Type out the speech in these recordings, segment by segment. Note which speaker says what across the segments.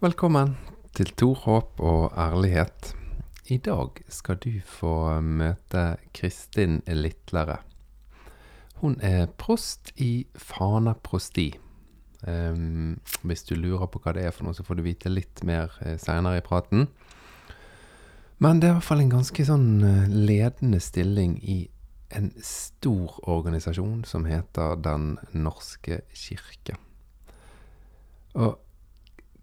Speaker 1: Velkommen til Tor håp og ærlighet. I dag skal du få møte Kristin Litlere. Hun er prost i Fana prosti. Um, hvis du lurer på hva det er for noe, så får du vite litt mer uh, seinere i praten. Men det er i hvert fall en ganske sånn uh, ledende stilling i en stor organisasjon som heter Den norske kirke. Og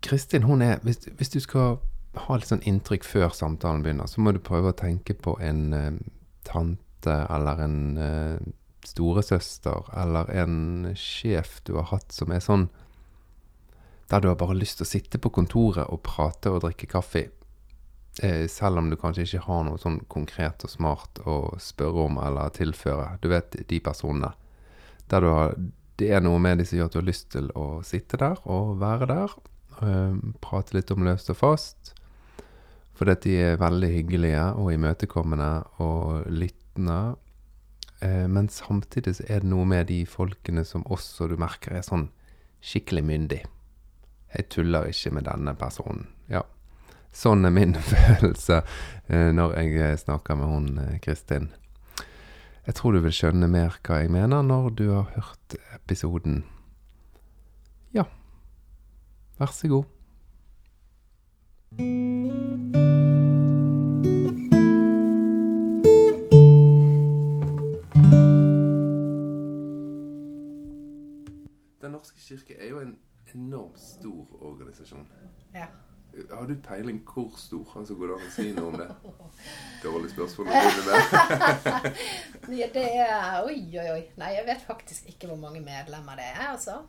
Speaker 1: Kristin, hun er hvis, hvis, du skal ha litt sånn inntrykk før samtalen begynner, så må du prøve å tenke på en uh, tante eller en uh, storesøster eller en sjef du har hatt som er sånn Der du har bare lyst til å sitte på kontoret og prate og drikke kaffe. Uh, selv om du kanskje ikke har noe sånn konkret og smart å spørre om eller tilføre. Du vet de personene. Der du har det er noe med de som gjør at du har lyst til å sitte der og være der prate litt om løst og fast. Fordi at de er veldig hyggelige og imøtekommende og lyttende. Eh, men samtidig så er det noe med de folkene som også du merker er sånn skikkelig myndig. Jeg tuller ikke med denne personen. Ja. Sånn er min følelse eh, når jeg snakker med hun eh, Kristin. Jeg tror du vil skjønne mer hva jeg mener når du har hørt episoden. Ja. Vær så god. Den norske kirke er jo en enormt stor organisasjon.
Speaker 2: Ja.
Speaker 1: Har du peiling hvor stor? Altså, Går det an å si noe om det? Dårlig spørsmål
Speaker 2: ja, det er Oi, oi, oi. Nei, jeg vet faktisk ikke hvor mange medlemmer det er, altså.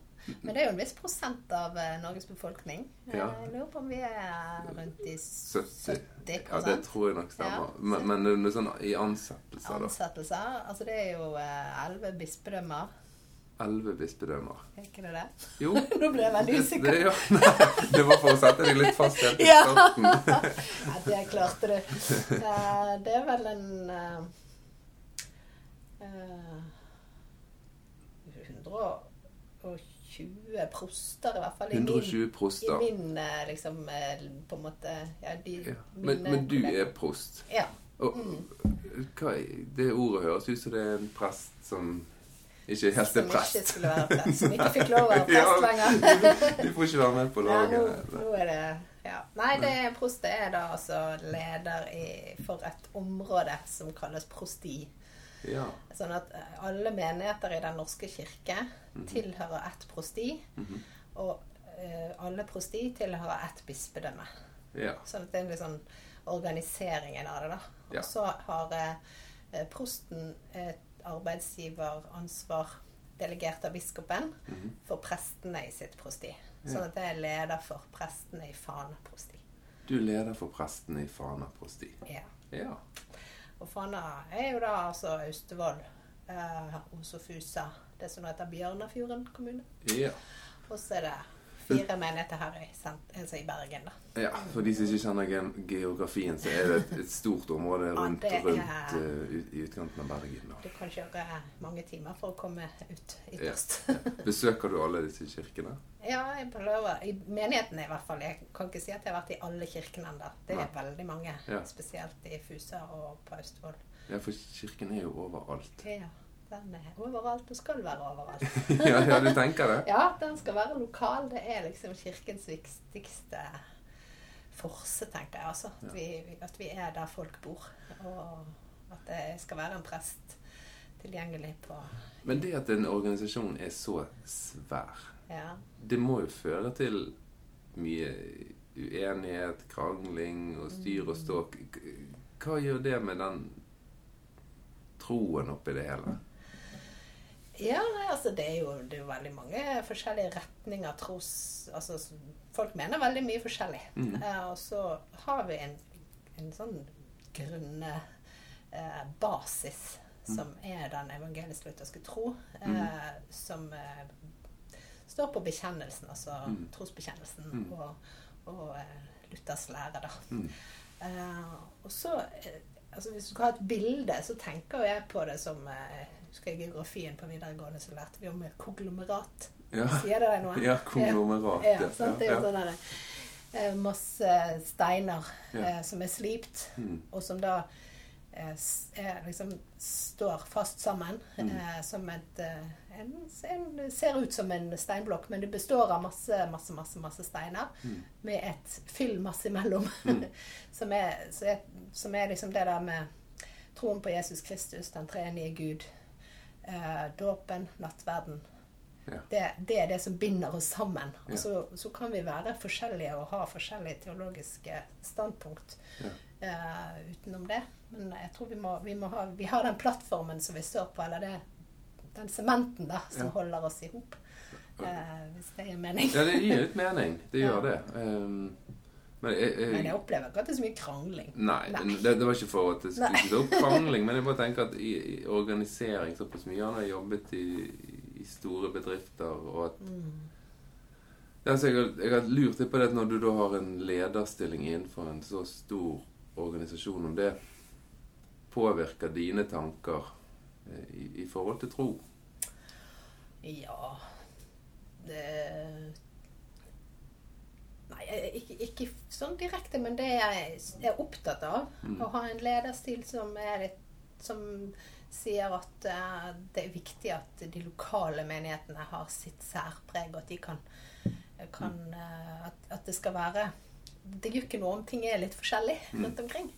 Speaker 2: Men det er jo en viss prosent av uh, Norges befolkning. Ja. Jeg lurer på om vi er rundt i 70, 70
Speaker 1: Ja, det tror jeg nok stemmer. Ja, men, men, men sånn i ansettelser,
Speaker 2: da? Ansettelser? Altså det er jo eh, elleve bispedømmer.
Speaker 1: Elleve bispedømmer.
Speaker 2: Er ikke det det?
Speaker 1: Jo.
Speaker 2: Nå ble jeg veldig usikker.
Speaker 1: Det, ja, det, var for å sette deg litt fast helt i starten.
Speaker 2: ja, det klarte du. Uh, det er vel en uh, 120 120 proster, i hvert fall. I
Speaker 1: 120
Speaker 2: min,
Speaker 1: proster.
Speaker 2: I min eh, liksom eh, på en måte ja, de,
Speaker 1: ja. Men, men, du er prost?
Speaker 2: Ja.
Speaker 1: Og,
Speaker 2: mm.
Speaker 1: hva, det ordet høres ut som det er en prest som ikke helt er prest.
Speaker 2: Som ikke skulle være prest. Som ikke fikk lov å være prest lenger.
Speaker 1: du får ikke være med på laget.
Speaker 2: Ja, nå, nå er det ja. Nei, det prost er da altså leder i, for et område som kalles prosti.
Speaker 1: Ja.
Speaker 2: Sånn at eh, alle menigheter i Den norske kirke mm -hmm. tilhører ett prosti. Mm -hmm. Og uh, alle prosti tilhører ett bispedømme.
Speaker 1: Ja.
Speaker 2: Sånn at det er sånn organiseringen av det, da.
Speaker 1: Ja.
Speaker 2: Og så har uh, prosten et arbeidsgiveransvar delegert av biskopen mm -hmm. for prestene i sitt prosti. Sånn at det er leder for prestene i Fana prosti.
Speaker 1: Du er leder for prestene i Fana prosti?
Speaker 2: Ja.
Speaker 1: ja.
Speaker 2: Og Fana er jo da altså Austevoll, eh, Osofusa, det som heter Bjørnafjorden kommune.
Speaker 1: Ja.
Speaker 2: Og så er det fire menigheter her altså i Bergen, da.
Speaker 1: Ja, For de som ikke kjenner geografien, så er det et, et stort område rundt, ja, er, rundt uh, ut, i utkanten av Bergen. Da.
Speaker 2: Du kan kjøre mange timer for å komme ut ytterst.
Speaker 1: Ja. Besøker du alle disse kirkene?
Speaker 2: Ja, jeg prøver. I menighetene i hvert fall. Jeg kan ikke si at jeg har vært i alle kirkene ennå. Det er Nei. veldig mange. Spesielt i Fusa og på Østfold.
Speaker 1: Ja, for kirken er jo overalt.
Speaker 2: Ja. Den er overalt og skal være overalt.
Speaker 1: ja, ja, du tenker det?
Speaker 2: Ja, den skal være lokal. Det er liksom kirkens viktigste forse, tenker jeg. Altså. At, vi, at vi er der folk bor. Og at det skal være en prest tilgjengelig på
Speaker 1: Men det at en organisasjon er så svær,
Speaker 2: ja.
Speaker 1: det må jo føre til mye uenighet, krangling og styr og ståk. Hva gjør det med den troen oppi det hele?
Speaker 2: Ja, altså det er, jo, det er jo veldig mange forskjellige retninger tros Altså folk mener veldig mye forskjellig. Mm. Eh, og så har vi en, en sånn grunne eh, basis mm. som er den evangelisk-lutherske tro, mm. eh, som eh, står på bekjennelsen, altså mm. trosbekjennelsen mm. og, og eh, Luthers lære, da.
Speaker 1: Mm.
Speaker 2: Eh, og så altså Hvis du skal ha et bilde, så tenker jeg på det som husker jeg geografien på videregående, så lærte vi om konglomerat.
Speaker 1: Ja.
Speaker 2: Sier det deg noe?
Speaker 1: Ja, konglomerat.
Speaker 2: Ja, ja, sant? Det er jo sånn der, masse steiner eh, som er slipt,
Speaker 1: Mm.
Speaker 2: og som da eh, er, liksom står fast sammen
Speaker 1: Mm.
Speaker 2: eh, som et eh, en, en ser ut som en steinblokk, men det består av masse, masse, masse, masse steiner
Speaker 1: Mm.
Speaker 2: med et fyll masse imellom.
Speaker 1: Mm.
Speaker 2: som, er, som er liksom det der med troen på Jesus Kristus, den treenige Gud, eh, dåpen, nattverden.
Speaker 1: Ja.
Speaker 2: Det, det er det som binder oss sammen.
Speaker 1: Ja.
Speaker 2: Og så, så kan vi være forskjellige og ha forskjellige teologiske standpunkt
Speaker 1: Ja.
Speaker 2: eh, utenom det. Men jeg tror vi må, vi må ha vi har den plattformen som vi står på, eller det, den sementen da, som holder oss i hop. Eh, hvis det gir mening.
Speaker 1: Ja, det gir litt mening. Det gjør det. Um, men jeg, jeg,
Speaker 2: Men jeg opplever ikke at det er så mye krangling.
Speaker 1: Nei,
Speaker 2: Nei.
Speaker 1: Det, det var ikke for at det skulle ta opp krangling, men jeg bare tenker at i, i organisering såpass mye Han har jobbet i, i store bedrifter, og at
Speaker 2: Mm.
Speaker 1: ja, så jeg, jeg har lurt litt på det at når du da har en lederstilling innenfor en så stor organisasjon, om det påvirker dine tanker eh, i, i forhold til tro.
Speaker 2: Ja det, ikke, ikke sånn direkte, men det jeg er opptatt av,
Speaker 1: Mm.
Speaker 2: å ha en lederstil som er litt Som sier at uh, det er viktig at de lokale menighetene har sitt særpreg, og at de kan, kan uh, at, at det skal være Det gjør ikke noe om ting er litt forskjellig
Speaker 1: Mm.
Speaker 2: rundt omkring.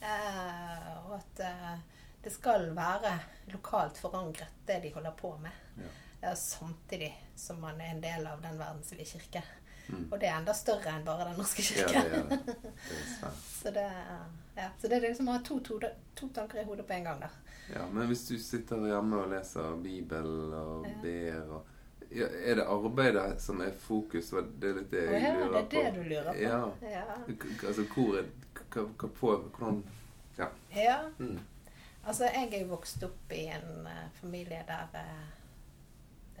Speaker 2: Eh, og at eh, det skal være lokalt forankret, det de holder på med.
Speaker 1: Ja.
Speaker 2: Eh, samtidig som man er en del av den verdensvide kirke.
Speaker 1: Mm.
Speaker 2: Og det er enda større enn bare Den norske
Speaker 1: Ja,
Speaker 2: kirke.
Speaker 1: det er det. Det er
Speaker 2: så, det, ja, så det er liksom å ha to, to, to tanker i hodet på en gang. der.
Speaker 1: Ja, men hvis du sitter hjemme og leser Bibelen og
Speaker 2: Ja.
Speaker 1: ber og ja, Er det arbeidet som er fokus? Det er litt det jeg
Speaker 2: ja, det er det du lurer på?
Speaker 1: Ja.
Speaker 2: Ja.
Speaker 1: Altså, hvor er hva, hva på Hvordan Ja.
Speaker 2: ja.
Speaker 1: Mm.
Speaker 2: Altså, jeg er jo vokst opp i en uh, familie der eh,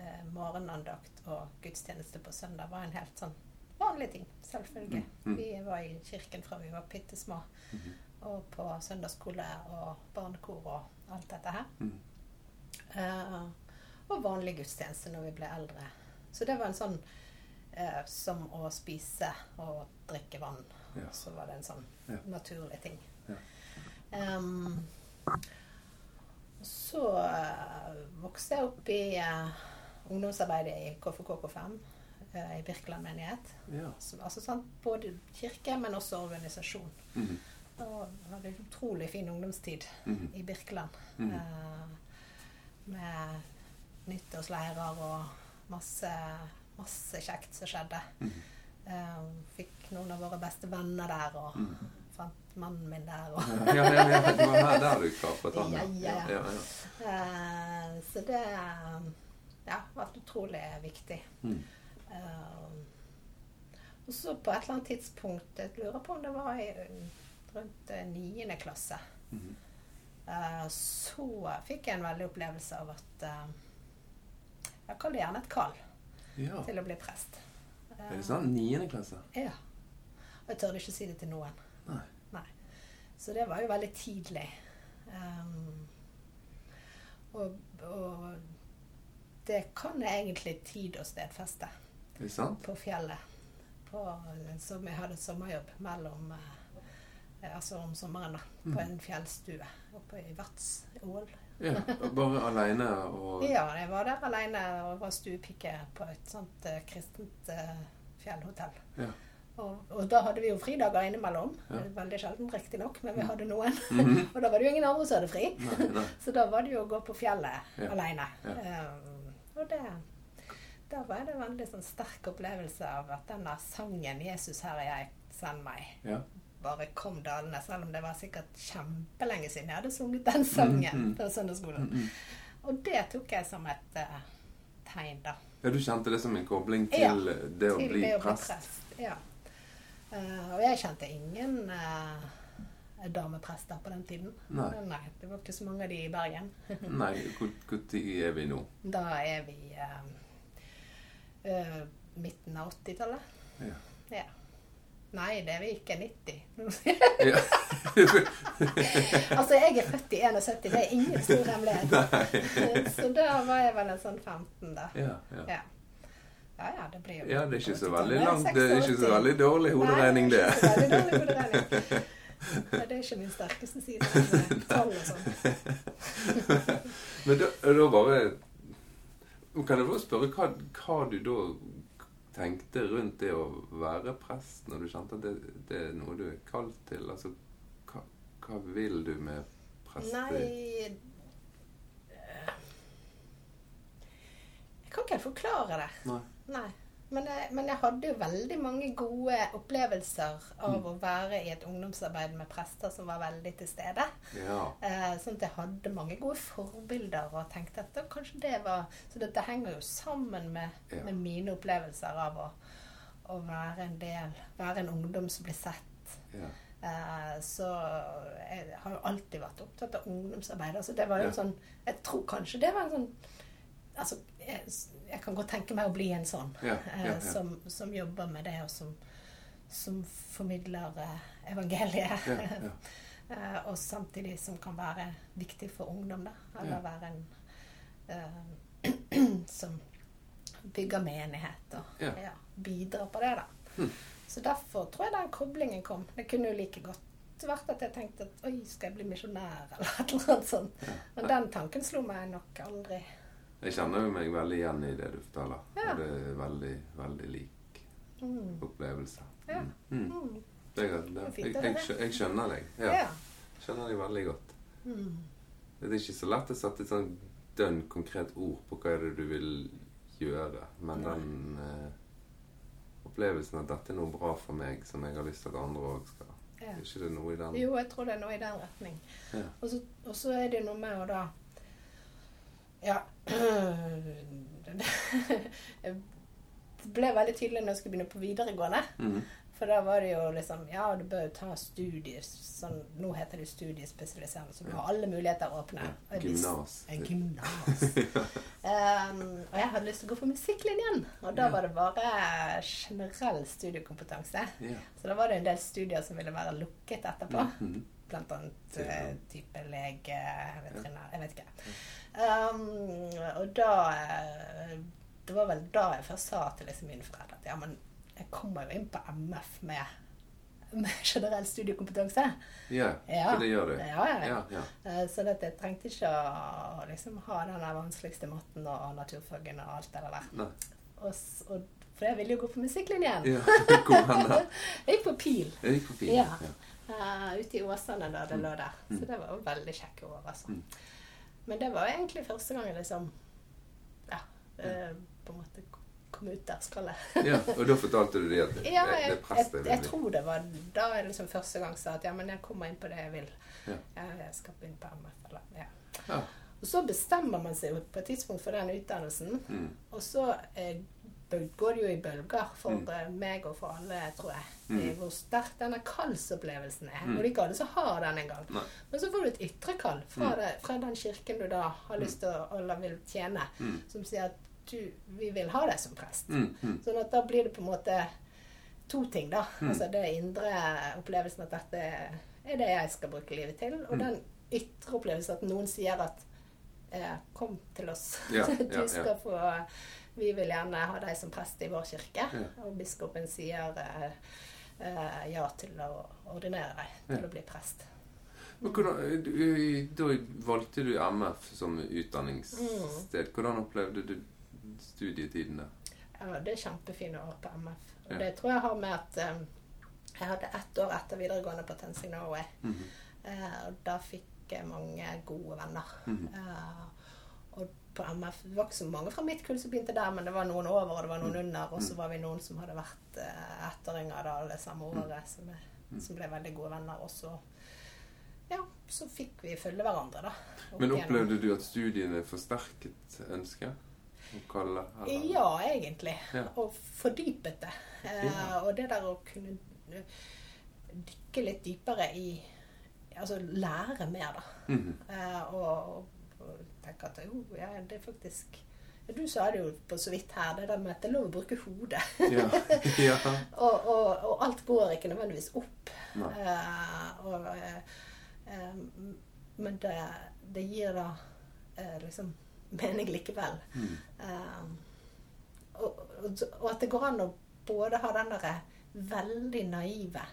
Speaker 2: eh, morgenandakt og gudstjeneste på søndag var en helt sånn vanlig ting. Selvfølgelig.
Speaker 1: Mm, mm.
Speaker 2: Vi var i kirken fra vi var bitte små.
Speaker 1: Mm.
Speaker 2: Og på søndagsskole og barnekor og alt dette her.
Speaker 1: Mm.
Speaker 2: Eh, og vanlig gudstjeneste når vi ble eldre. Så det var en sånn eh, som å spise og drikke vann.
Speaker 1: Ja.
Speaker 2: Så var det en sånn
Speaker 1: Ja.
Speaker 2: naturlig ting.
Speaker 1: Ja.
Speaker 2: Um, så eh, vokste jeg opp i eh, ungdomsarbeidet i KFKK5 eh, i Birkeland menighet.
Speaker 1: Ja.
Speaker 2: Som, altså sånn, både kirke, men også organisasjon.
Speaker 1: Mhm.
Speaker 2: Og hadde en utrolig fin ungdomstid
Speaker 1: Mhm.
Speaker 2: i Birkeland.
Speaker 1: Mhm.
Speaker 2: Eh, med nyttårsleirer og masse, masse kjekt som skjedde.
Speaker 1: Mhm.
Speaker 2: Eh, fikk noen av våre beste venner der, og
Speaker 1: Mhm.
Speaker 2: fant mannen min der. Og,
Speaker 1: Ja, ja, ja, det var her der du kapret han.
Speaker 2: Ja, ja, ja.
Speaker 1: ja, ja.
Speaker 2: Eh, så det eh, ja, vært utrolig viktig.
Speaker 1: Mm.
Speaker 2: Uh, og så på et eller annet tidspunkt, jeg lurer på om det var i, rundt eh, niende klasse,
Speaker 1: Mm.
Speaker 2: Uh, så fikk jeg en veldig opplevelse av at uh, Jeg kaller det gjerne et kall
Speaker 1: ja.
Speaker 2: til å bli prest.
Speaker 1: Er det sant? Niende klasse?
Speaker 2: Ja. Og jeg tørde ikke si det til noen.
Speaker 1: Nei.
Speaker 2: Så det var jo veldig tidlig. Um, og, og det kan jeg egentlig tid og stedfeste på fjellet. På, som jeg hadde sommerjobb mellom eh, Altså om sommeren, da. På
Speaker 1: Mm.
Speaker 2: en fjellstue oppe i Vatsål.
Speaker 1: Ja, Bare aleine og
Speaker 2: Ja, jeg var der alene og var stuepike på et sånt eh, kristent eh, fjellhotell.
Speaker 1: Ja.
Speaker 2: Og, og da hadde vi jo fridager innimellom.
Speaker 1: Ja.
Speaker 2: Veldig sjelden, riktignok, men vi hadde noen.
Speaker 1: Mhm.
Speaker 2: og da var det jo ingen andre som hadde fri.
Speaker 1: Nei, nei.
Speaker 2: Så da var det jo å gå på fjellet
Speaker 1: Ja.
Speaker 2: alene.
Speaker 1: Ja.
Speaker 2: Um, og det Da var det en veldig sånn sterk opplevelse av at denne sangen 'Jesus, her er jeg, send meg',
Speaker 1: Ja.
Speaker 2: bare kom dalende. Selv om det var sikkert kjempelenge siden jeg hadde sunget den sangen
Speaker 1: Mhm.
Speaker 2: på søndagsskolen.
Speaker 1: Mhm.
Speaker 2: Og det tok jeg som et uh, tegn, da.
Speaker 1: ja, du kjente det som en kobling til
Speaker 2: Ja,
Speaker 1: det å
Speaker 2: til
Speaker 1: bli
Speaker 2: det å bli
Speaker 1: prest?
Speaker 2: prest. Ja. Uh, og jeg kjente ingen uh, dameprester på den tiden.
Speaker 1: Nei.
Speaker 2: Det var ikke så mange av de i Bergen.
Speaker 1: Nei, når er vi nå?
Speaker 2: Da er vi uh, eh, midten av 80-tallet.
Speaker 1: Ja.
Speaker 2: Ja. Nei, det er vi ikke 90. Altså, jeg er født i 71, det er ingen stor hemmelighet. Så da var jeg vel en sånn 15, da.
Speaker 1: ja, ja.
Speaker 2: Ja. Ja, ja, det blir jo
Speaker 1: Ja, det er ikke så
Speaker 2: 80-tallet.
Speaker 1: veldig langt. Det er ikke så veldig dårlig hoderegning,
Speaker 2: Nei,
Speaker 1: det.
Speaker 2: det. Er ikke så veldig dårlig hoderegning. Ja, det er ikke min sterkeste side. med Tall og sånn.
Speaker 1: Men da, da bare Kan jeg bare spørre hva, hva du da tenkte rundt det å være prest, når du kjente at det, det er noe du er kalt til? Altså, hva, hva vil du med prest?
Speaker 2: Nei eh, Jeg kan ikke helt forklare det.
Speaker 1: Nei.
Speaker 2: Nei. Men jeg, men jeg hadde jo veldig mange gode opplevelser av
Speaker 1: Mm.
Speaker 2: å være i et ungdomsarbeid med prester som var veldig til stede.
Speaker 1: Ja.
Speaker 2: Eh, sånn at jeg hadde mange gode forbilder og tenkte at kanskje det var Så dette henger jo sammen med,
Speaker 1: Ja.
Speaker 2: med mine opplevelser av å, å være en del Være en ungdom som blir sett.
Speaker 1: ja.
Speaker 2: Eh, så jeg har jo alltid vært opptatt av ungdomsarbeid. Altså det var jo en sånn Jeg tror kanskje det var en sånn Altså, jeg, jeg kan godt tenke meg å bli en sånn.
Speaker 1: Ja,
Speaker 2: eh,
Speaker 1: ja, ja.
Speaker 2: Som, som jobber med det, og som, som formidler eh, evangeliet. Eh, og samtidig som kan være viktig for ungdom, da. Eller være en eh, som bygger menighet og
Speaker 1: Ja.
Speaker 2: ja, bidrar på det, da.
Speaker 1: Hm.
Speaker 2: Så derfor tror jeg den koblingen kom. Det kunne jo like godt vært at jeg tenkte at oi, skal jeg bli misjonær, eller et eller annet sånt.
Speaker 1: Ja.
Speaker 2: Men den tanken slo meg nok aldri.
Speaker 1: Jeg kjenner jo meg veldig igjen i det du forteller.
Speaker 2: Ja.
Speaker 1: Og det er veldig, veldig lik
Speaker 2: Mm.
Speaker 1: opplevelse.
Speaker 2: Ja.
Speaker 1: Mm. Mm.
Speaker 2: Mm.
Speaker 1: Det, det, jeg, jeg, jeg skjønner deg.
Speaker 2: Ja.
Speaker 1: Skjønner deg veldig godt.
Speaker 2: Mm.
Speaker 1: Det er ikke så lett å sette et sånn dønn konkret ord på hva er det du vil gjøre, men
Speaker 2: Nei.
Speaker 1: den eh, opplevelsen at dette er noe bra for meg, som jeg har lyst til at andre òg skal
Speaker 2: Ja.
Speaker 1: Er ikke det noe i den
Speaker 2: Jo, jeg tror det er noe i den retning.
Speaker 1: Ja.
Speaker 2: Og, så, og så er det noe med å da Ja Det ble veldig tydelig når jeg skulle begynne på videregående.
Speaker 1: Mhm.
Speaker 2: For da var det jo liksom Ja, du bør jo ta studier sånn, Nå heter det studiespesialiserende, så du har alle muligheter å åpne.
Speaker 1: Ja, Gymnas.
Speaker 2: Gymnas. um, og jeg hadde lyst til å gå for musikklinjen. Og da var det bare generell studiekompetanse.
Speaker 1: Ja.
Speaker 2: Så da var det en del studier som ville være lukket etterpå.
Speaker 1: Mhm.
Speaker 2: Blant annet eh, type lege, veterinær Jeg vet ikke. Um, og da eh, Det var vel da jeg først sa til liksom mine foreldre at ja, men jeg kommer jo inn på MF med, med generell studiekompetanse.
Speaker 1: ja,
Speaker 2: Ja.
Speaker 1: for det gjør du.
Speaker 2: Ja, ja, ja.
Speaker 1: Ja, ja.
Speaker 2: Eh, Så jeg trengte ikke å liksom, ha den vanskeligste matten og naturfagene og alt det der.
Speaker 1: Nei.
Speaker 2: Og, og, for jeg ville jo gå på musikklinjen.
Speaker 1: Ja?
Speaker 2: Jeg gikk på PIL.
Speaker 1: Jeg gikk på pil,
Speaker 2: Ja. eh, ute i Åsane da det
Speaker 1: Mm.
Speaker 2: lå der. Så det var jo veldig kjekke år, altså.
Speaker 1: Mm.
Speaker 2: Men det var egentlig første gang jeg liksom Ja, eh, på en måte kom ut der skallet.
Speaker 1: ja. Og da fortalte du det at det,
Speaker 2: Ja,
Speaker 1: det
Speaker 2: jeg,
Speaker 1: presset
Speaker 2: jeg,
Speaker 1: jeg
Speaker 2: jeg tror det var da jeg liksom første gang sa at ja, men jeg kommer inn på det jeg vil.
Speaker 1: Ja.
Speaker 2: Jeg skal begynne på MF, eller ja.
Speaker 1: Ja.
Speaker 2: Og så bestemmer man seg på et tidspunkt for den utdannelsen.
Speaker 1: Mm.
Speaker 2: Og så eh, går det jo i bølger for
Speaker 1: Mm.
Speaker 2: eh, meg og for alle, tror jeg,
Speaker 1: Mm.
Speaker 2: hvor sterk denne kallsopplevelsen er.
Speaker 1: Mm.
Speaker 2: Og det ikke alle som har den engang. Men så får du et ytre kall fra,
Speaker 1: Mm.
Speaker 2: det, fra den kirken du da har lyst til å eller vil tjene,
Speaker 1: Mm.
Speaker 2: som sier at du, vi vil ha deg som prest.
Speaker 1: Mm. Mm.
Speaker 2: Sånn at da blir det på en måte to ting, da.
Speaker 1: Mm.
Speaker 2: Altså det indre opplevelsen at dette er det jeg skal bruke livet til, og
Speaker 1: Mm.
Speaker 2: den ytre opplevelsen at noen sier at eh, kom til oss.
Speaker 1: Ja,
Speaker 2: du
Speaker 1: ja, ja.
Speaker 2: skal få Vi vil gjerne ha deg som prest i vår kirke. Og biskopen sier eh, eh, ja til å ordinere deg til å bli prest.
Speaker 1: Men hvordan, Da valgte du MF som utdanningssted.
Speaker 2: Mm.
Speaker 1: Hvordan opplevde du studietiden der?
Speaker 2: Ja, det er kjempefine år på MF. Og
Speaker 1: Ja.
Speaker 2: det tror jeg har med at um, jeg hadde ett år etter videregående på Tensing Norway.
Speaker 1: Mm
Speaker 2: -hmm. uh, og da fikk jeg mange gode venner.
Speaker 1: Mm
Speaker 2: -hmm. og på MF Det var ikke så mange fra mitt kull som begynte der, men det var noen over og det var noen
Speaker 1: Mm.
Speaker 2: under. Og så
Speaker 1: Mm.
Speaker 2: var vi noen som hadde vært eh, etteringer da det samme året, som,
Speaker 1: Mm.
Speaker 2: som ble veldig gode venner. Og så ja, så fikk vi følge hverandre, da.
Speaker 1: Men opplevde du at studiene forsterket ønsket? Kalle?
Speaker 2: Ja, egentlig.
Speaker 1: Ja.
Speaker 2: Og fordypet det. Eh,
Speaker 1: Ja.
Speaker 2: Og det der å kunne dykke litt dypere i Altså lære mer, da.
Speaker 1: Mhm.
Speaker 2: Eh, og, og, og tenke at jo, ja, det er faktisk Du sa det jo på så vidt her, det der med at det er lov å bruke hodet.
Speaker 1: Ja. ja.
Speaker 2: og, og, og alt går ikke nødvendigvis opp. Eh, og, uh, men det, det gir da uh, liksom mening likevel. Mm. Og, at det går an å både ha den derre veldig naive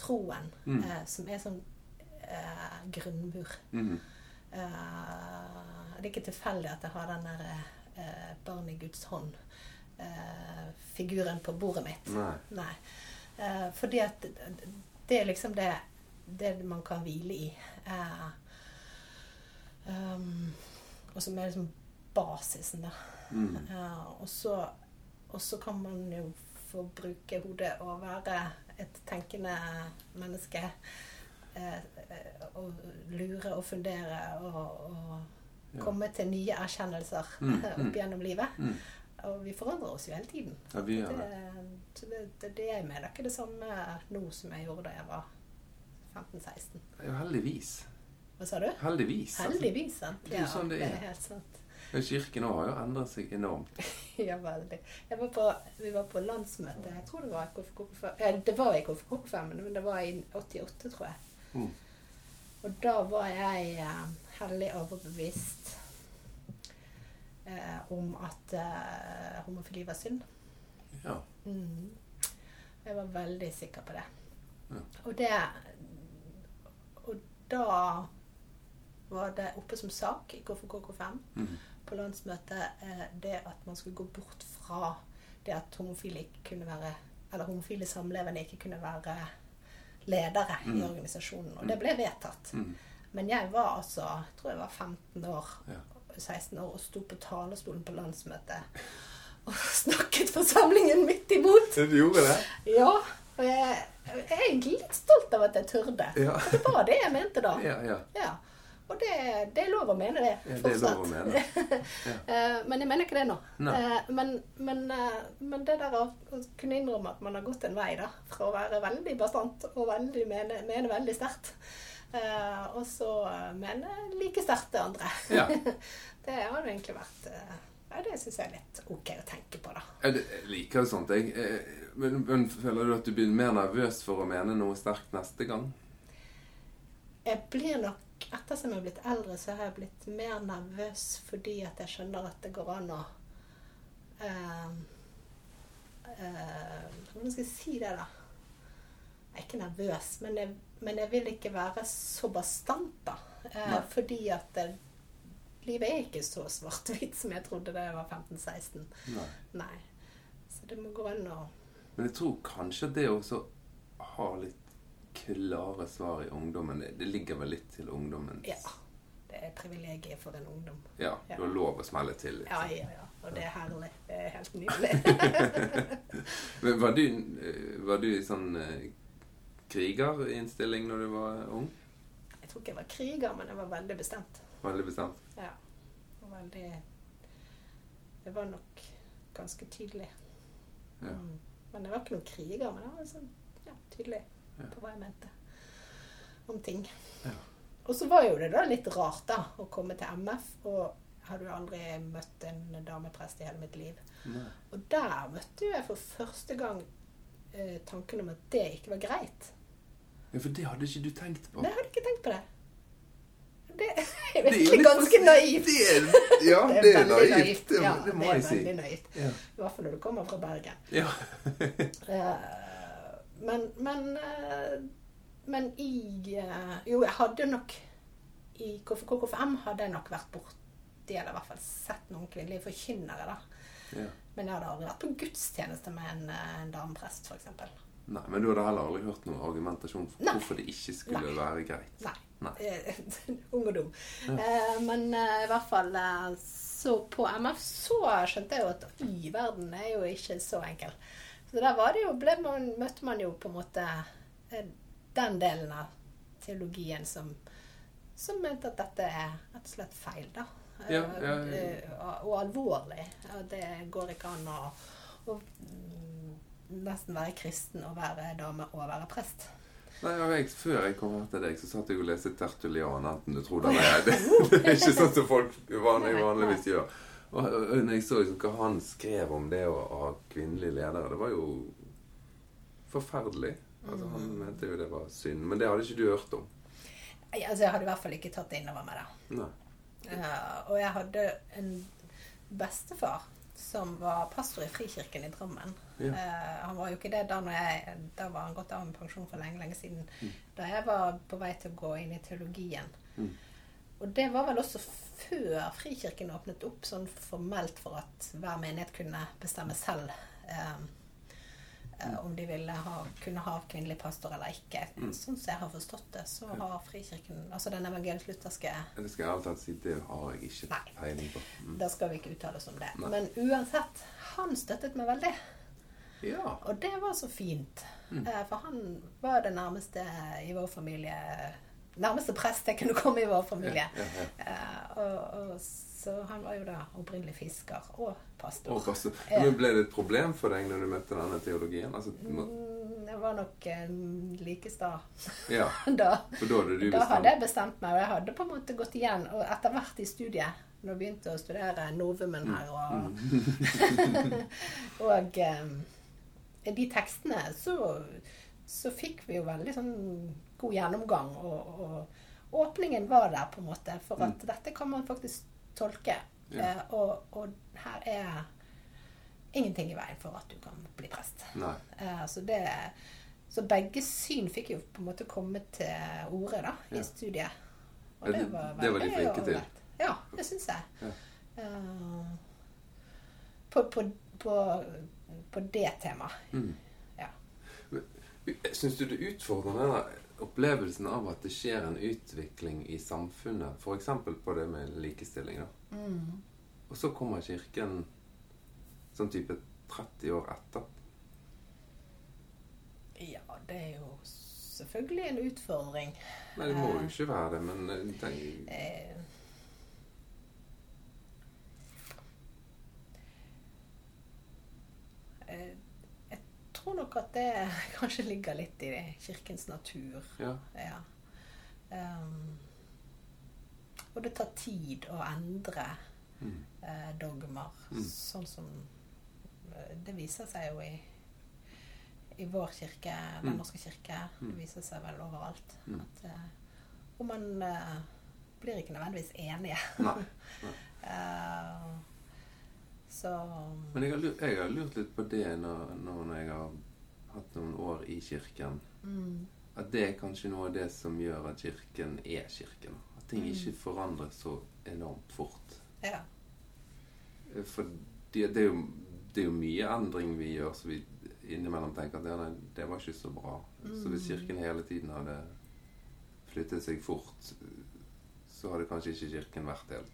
Speaker 2: troen,
Speaker 1: Mm.
Speaker 2: som er sånn grunnmur.
Speaker 1: Mhm.
Speaker 2: Eh, det er ikke tilfeldig at jeg har den der eh, barn i Guds hånd. eh, figuren på bordet mitt.
Speaker 1: Nei.
Speaker 2: Nei. Eh, fordi at det- det er liksom det, det man kan hvile i. Eh, um, og som er liksom basisen, da.
Speaker 1: Mm.
Speaker 2: Eh, og så kan man jo få bruke hodet og være et tenkende menneske. Eh, eh, lure og fundere og, og
Speaker 1: Ja.
Speaker 2: komme til nye erkjennelser
Speaker 1: Mm, mm.
Speaker 2: opp gjennom livet.
Speaker 1: Mm.
Speaker 2: Og vi forandrer oss jo hele tiden.
Speaker 1: Ja, vi gjør det.
Speaker 2: Det, så det, det, det er med. Det er ikke det samme nå som jeg gjorde da jeg var 15-16.
Speaker 1: Ja, heldigvis.
Speaker 2: Hva sa du?
Speaker 1: Heldigvis. altså.
Speaker 2: Heldigvis, sant?
Speaker 1: Det er sånn det er.
Speaker 2: helt sant.
Speaker 1: Men Kirken òg har jo endret seg enormt.
Speaker 2: Ja, veldig. Jeg var på, vi var på landsmøte. Jeg tror det var i KFK ja, Det var i KFK5, men det var i 88, tror jeg.
Speaker 1: Mm.
Speaker 2: Og da var jeg eh, hellig overbevist eh, om at eh, homofili var synd.
Speaker 1: Ja.
Speaker 2: Mm. Jeg var veldig sikker på det.
Speaker 1: Ja.
Speaker 2: Og det Og da var det oppe som sak i KFKK5
Speaker 1: mm.
Speaker 2: på landsmøtet eh, det at man skulle gå bort fra det at homofile kunne være Eller homofile samlevende ikke kunne være ledere i
Speaker 1: Mm.
Speaker 2: organisasjonen. Og det ble vedtatt.
Speaker 1: Mm.
Speaker 2: Men jeg var altså Jeg tror jeg var 15 år.
Speaker 1: Ja.
Speaker 2: 16 år og sto på talerstolen på landsmøtet og snakket forsamlingen midt imot.
Speaker 1: Du gjorde det?
Speaker 2: Ja, og jeg, jeg er egentlig litt stolt av at jeg turde.
Speaker 1: Ja.
Speaker 2: Det var det jeg mente da.
Speaker 1: Ja, ja.
Speaker 2: Ja. Og det, det er lov å mene det.
Speaker 1: Ja, det er lov å mene.
Speaker 2: Ja. men jeg mener ikke det nå. Eh, men, men, eh, men det der å kunne innrømme at man har gått en vei da, fra å være veldig bastant og veldig mene, mene veldig sterkt, eh, og så mene like sterkt det andre,
Speaker 1: Ja.
Speaker 2: det har jo egentlig vært eh, ja, Det syns jeg er litt ok å tenke på, da.
Speaker 1: Jeg liker jo sånt, jeg. Eh, Men, men føler du at du blir mer nervøs for å mene noe sterkt neste gang?
Speaker 2: Jeg blir nok Etter som jeg har blitt eldre, så har jeg blitt mer nervøs fordi at jeg skjønner at det går an å uh, uh, Hvordan skal jeg si det, da? Jeg er ikke nervøs, men jeg, men jeg vil ikke være så bastant, da.
Speaker 1: Uh,
Speaker 2: fordi at det, livet er ikke så svart-hvitt som jeg trodde da jeg var 15-16.
Speaker 1: Nei.
Speaker 2: Nei. Så det må gå an å
Speaker 1: Men jeg tror kanskje det også har litt klare svar i ungdommen. Det, det ligger vel litt til ungdommen.
Speaker 2: Ja. Det er privilegiet for en ungdom.
Speaker 1: Ja,
Speaker 2: Ja.
Speaker 1: du har lov å smelle til.
Speaker 2: Ja,
Speaker 1: Liksom.
Speaker 2: ja, ja. Og det er herlig. Det er helt nydelig.
Speaker 1: Men var du, eh, var du i sånn eh, krigerinnstilling når du var ung?
Speaker 2: Jeg tror ikke jeg var kriger, men jeg var veldig bestemt.
Speaker 1: Veldig bestemt?
Speaker 2: Ja. Veldig Det var nok ganske tydelig.
Speaker 1: Ja.
Speaker 2: Mm. Men jeg var ikke noen kriger, men jeg var sånn ja, tydelig
Speaker 1: Ja.
Speaker 2: på hva jeg mente om ting.
Speaker 1: Ja.
Speaker 2: Og så var jo det da litt rart, da, å komme til MF. Og jeg hadde jo aldri møtt en dameprest i hele mitt liv.
Speaker 1: Nei.
Speaker 2: Og der møtte jeg for første gang eh, tanken om at det ikke var greit.
Speaker 1: Ja, for det hadde ikke du tenkt på.
Speaker 2: Nei, jeg hadde ikke tenkt på det. Det er
Speaker 1: Det er
Speaker 2: virkelig ganske naivt.
Speaker 1: Det er, ja, det er,
Speaker 2: veldig
Speaker 1: naivt. Det,
Speaker 2: Ja,
Speaker 1: det må
Speaker 2: det er
Speaker 1: jeg si.
Speaker 2: naivt.
Speaker 1: Ja.
Speaker 2: I hvert fall når du kommer fra Bergen.
Speaker 1: ja.
Speaker 2: Men men, eh, men i eh, Jo, jeg hadde nok I KFKFM hadde jeg nok vært borti, eller i hvert fall sett noen kvinnelige forkynnere, da.
Speaker 1: ja.
Speaker 2: Men jeg hadde aldri vært på gudstjeneste med en, eh, en dameprest, f.eks.
Speaker 1: Nei, men du hadde heller aldri hørt noen argumentasjon for
Speaker 2: Nei.
Speaker 1: hvorfor det ikke skulle
Speaker 2: Nei.
Speaker 1: være greit?
Speaker 2: Nei.
Speaker 1: Nei.
Speaker 2: Ung og dum.
Speaker 1: Ja.
Speaker 2: Eh, men eh, i hvert fall eh, så på MF så skjønte jeg jo at i verden er jo ikke så enkel. Så der var det jo, man, møtte man jo på en måte eh, den delen av teologien som, som mente at dette er rett og slett feil, da. Eh,
Speaker 1: Ja, ja, ja.
Speaker 2: eh, Og, og alvorlig. Og det går ikke an å, å mm, nesten være kristen og være dame og være prest.
Speaker 1: Nei, og jeg, Før jeg kom her til deg, så satt jeg og leste Tertulian, enten du tror det eller ei. Det, det er ikke sånn som folk vanlig, vanligvis gjør. Og, og når jeg så liksom hva han skrev om det å ha kvinnelige ledere, det var jo forferdelig. Altså, Han
Speaker 2: Mm.
Speaker 1: mente jo det var synd. Men det hadde ikke du hørt om.
Speaker 2: Altså, jeg hadde i hvert fall ikke tatt det innover meg, da.
Speaker 1: Nei.
Speaker 2: Uh, og jeg hadde en bestefar som var pastor i Frikirken i Drammen.
Speaker 1: Ja.
Speaker 2: Uh, han var jo ikke det da når jeg Da var han gått av med pensjon for lenge, lenge siden.
Speaker 1: Mm.
Speaker 2: Da jeg var på vei til å gå inn i teologien.
Speaker 1: Mm.
Speaker 2: Og det var vel også før Frikirken åpnet opp sånn formelt for at hver menighet kunne bestemme selv eh, eh, om de ville ha, kunne ha kvinnelig pastor eller ikke.
Speaker 1: Mm.
Speaker 2: Sånn som jeg har forstått det, så har Frikirken, altså den evangelisk-lutherske
Speaker 1: Det skal jeg alltid si, det har jeg ikke
Speaker 2: Nei.
Speaker 1: peiling på. Mm.
Speaker 2: Da skal vi ikke uttale oss om det.
Speaker 1: Nei.
Speaker 2: Men uansett, han støttet meg veldig.
Speaker 1: Ja.
Speaker 2: Og det var så fint.
Speaker 1: Mm.
Speaker 2: Eh, For han var det nærmeste i vår familie Nærmeste prest jeg kunne komme i vår familie. Eh, og, og, så han var jo da opprinnelig fisker og pastor.
Speaker 1: Og pastor. Men ble det et problem for deg når du møtte denne teologien? Altså, må-
Speaker 2: Mm, Jeg var nok eh, like sta
Speaker 1: ja,
Speaker 2: da.
Speaker 1: for da hadde du
Speaker 2: Da hadde jeg bestemt meg, og jeg hadde på en måte gått igjen. Og etter hvert i studiet, når jeg begynte å studere novumen her og, og um, de tekstene, så, så fikk vi jo veldig sånn god gjennomgang. Og, og åpningen var der, på en måte. For at dette kan man faktisk tolke.
Speaker 1: Ja.
Speaker 2: Eh, og, og her er ingenting i veien for at du kan bli prest. Eh, så, det, så begge syn fikk jo på en måte komme til orde da, i
Speaker 1: Ja.
Speaker 2: studiet.
Speaker 1: Ja, det- det var de flinke til.
Speaker 2: Ja, det syns jeg.
Speaker 1: Ja.
Speaker 2: Uh, på, på, på, på det temaet.
Speaker 1: Mm.
Speaker 2: Ja.
Speaker 1: Syns du det er utfordrende denne opplevelsen av at det skjer en utvikling i samfunnet, f.eks. på det med likestilling, da.
Speaker 2: Mm.
Speaker 1: Og så kommer Kirken som type 30 år etter.
Speaker 2: ja, det er jo selvfølgelig en utfordring.
Speaker 1: Nei, det må jo ikke være det, men eh, tenk,
Speaker 2: Eh, eh, tror nok at det kanskje ligger litt i kirkens natur.
Speaker 1: ja.
Speaker 2: Ja. Um, og det tar tid å endre
Speaker 1: Mm.
Speaker 2: eh, dogmer,
Speaker 1: Mm.
Speaker 2: sånn som eh, Det viser seg jo i, i vår kirke, Den
Speaker 1: Mm.
Speaker 2: norske kirke. Det
Speaker 1: Mm.
Speaker 2: viser seg vel overalt.
Speaker 1: Mm.
Speaker 2: At, eh, og man eh, blir ikke nødvendigvis enige.
Speaker 1: Nei.
Speaker 2: Eh, så
Speaker 1: Men jeg har, lurt, jeg har lurt litt på det når, når jeg har hatt noen år i kirken.
Speaker 2: mm,
Speaker 1: At det er kanskje noe av det som gjør at kirken er kirken. At ting
Speaker 2: Mm.
Speaker 1: ikke forandres så enormt fort.
Speaker 2: Ja.
Speaker 1: For det, det, er jo, det er jo mye endring vi gjør, så vi innimellom tenker at nei, det var ikke så bra. Så hvis
Speaker 2: Mm.
Speaker 1: kirken hele tiden hadde flyttet seg fort, så hadde kanskje ikke kirken vært helt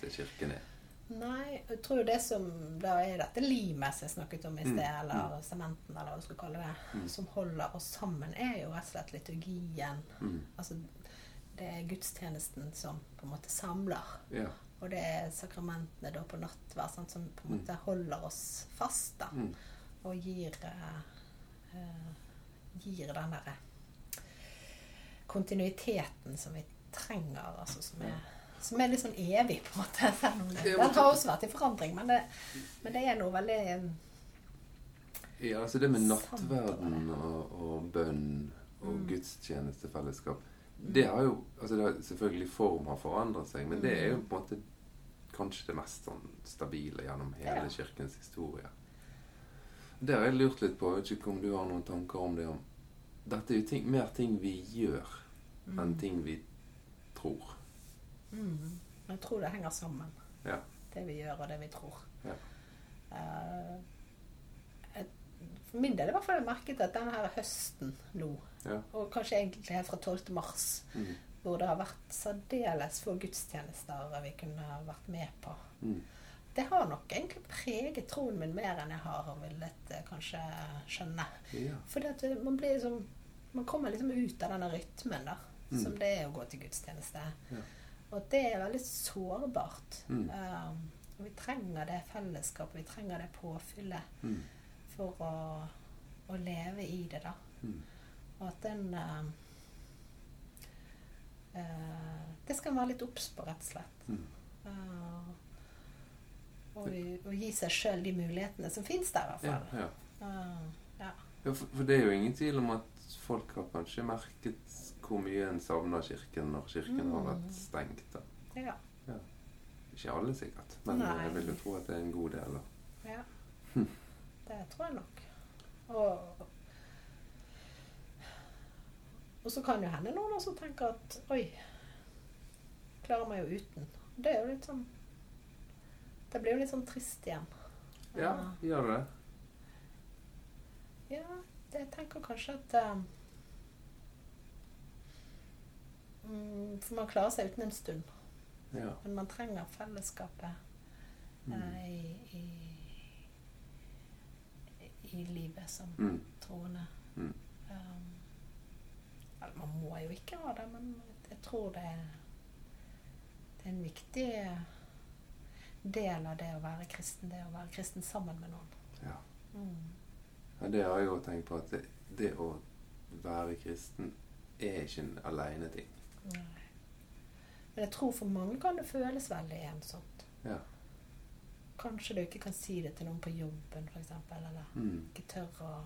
Speaker 1: det kirken er.
Speaker 2: Nei, jeg tror det som da er dette limet som jeg snakket om i
Speaker 1: Mm,
Speaker 2: sted, eller sementen, eller hva du skal kalle det,
Speaker 1: Mm.
Speaker 2: som holder oss sammen, er jo rett og slett liturgien.
Speaker 1: Mm.
Speaker 2: Altså, det er gudstjenesten som på en måte samler.
Speaker 1: Ja.
Speaker 2: Og det er sakramentene da på nattverd som på en
Speaker 1: Mm.
Speaker 2: måte holder oss fast, da.
Speaker 1: Mm.
Speaker 2: Og gir, eh, eh, gir den derre kontinuiteten som vi trenger, altså som er, som er litt sånn evig, på en måte. Selv om den har også vært i forandring, men det, men det er noe veldig
Speaker 1: Ja, altså det med nattverden og, og bønn og
Speaker 2: Mm.
Speaker 1: gudstjenestefellesskap Det har jo altså det har, Selvfølgelig form har forandret seg, men det er jo
Speaker 2: Mm.
Speaker 1: på en måte kanskje det mest sånn stabile gjennom hele
Speaker 2: Ja.
Speaker 1: kirkens historie. Det har jeg lurt litt på. Jeg vet ikke om du har noen tanker om det. om Dette er jo ting, mer ting vi gjør enn ting vi tror.
Speaker 2: Mm. Jeg tror det henger sammen,
Speaker 1: Ja.
Speaker 2: det vi gjør og det vi tror.
Speaker 1: Ja.
Speaker 2: Uh, for min del i hvert fall har jeg merket at denne her høsten nå,
Speaker 1: Ja.
Speaker 2: og kanskje egentlig helt fra 12. mars,
Speaker 1: Mm.
Speaker 2: hvor det har vært særdeles få gudstjenester vi kunne vært med på.
Speaker 1: Mm.
Speaker 2: Det har nok egentlig preget troen min mer enn jeg har villet eh, kanskje skjønne.
Speaker 1: Ja.
Speaker 2: Fordi man blir liksom Man kommer liksom ut av denne rytmen da,
Speaker 1: Mm.
Speaker 2: som det er å gå til gudstjeneste.
Speaker 1: Ja.
Speaker 2: Og det er veldig sårbart.
Speaker 1: Mm.
Speaker 2: Um, og vi trenger det fellesskapet, vi trenger det påfyllet
Speaker 1: Mm.
Speaker 2: for å, å leve i det, da.
Speaker 1: Mm.
Speaker 2: Og at den um, uh, Det skal en være litt obs på, rett og slett.
Speaker 1: Mm.
Speaker 2: Uh, og, og gi seg sjøl de mulighetene som fins der, i hvert
Speaker 1: Ja,
Speaker 2: fall.
Speaker 1: ja.
Speaker 2: Uh, ja.
Speaker 1: Ja, for, for det er jo ingen tvil om at folk har kanskje merket hvor mye en savner kirken når kirken har
Speaker 2: Mm.
Speaker 1: vært stengt. da.
Speaker 2: ja.
Speaker 1: Ikke alle, sikkert. Men
Speaker 2: Nei.
Speaker 1: jeg vil jo tro at det er en god del. da.
Speaker 2: Ja.
Speaker 1: Hm.
Speaker 2: Det tror jeg nok. Og, og så kan jo hende noen også tenker at oi, klarer meg jo uten. Det er jo litt sånn Det blir jo litt sånn trist igjen.
Speaker 1: Ja, gjør det?
Speaker 2: Ja, jeg tenker kanskje at mm, For man klarer seg uten en stund.
Speaker 1: Ja.
Speaker 2: Men man trenger fellesskapet
Speaker 1: Mm.
Speaker 2: eh, i, i, i livet som
Speaker 1: Mm.
Speaker 2: troende.
Speaker 1: Mm.
Speaker 2: Um, eller man må jo ikke ha det, men jeg tror det er, det er en viktig del av det å være kristen. Det å være kristen sammen med noen.
Speaker 1: Ja.
Speaker 2: Mm.
Speaker 1: Ja. Det har jeg òg tenkt på. At det, det å være kristen er ikke en aleneting.
Speaker 2: Men jeg tror for mange kan det føles veldig ensomt.
Speaker 1: Ja.
Speaker 2: Kanskje du ikke kan si det til noen på jobben, f.eks. Eller
Speaker 1: Mm.
Speaker 2: ikke tør å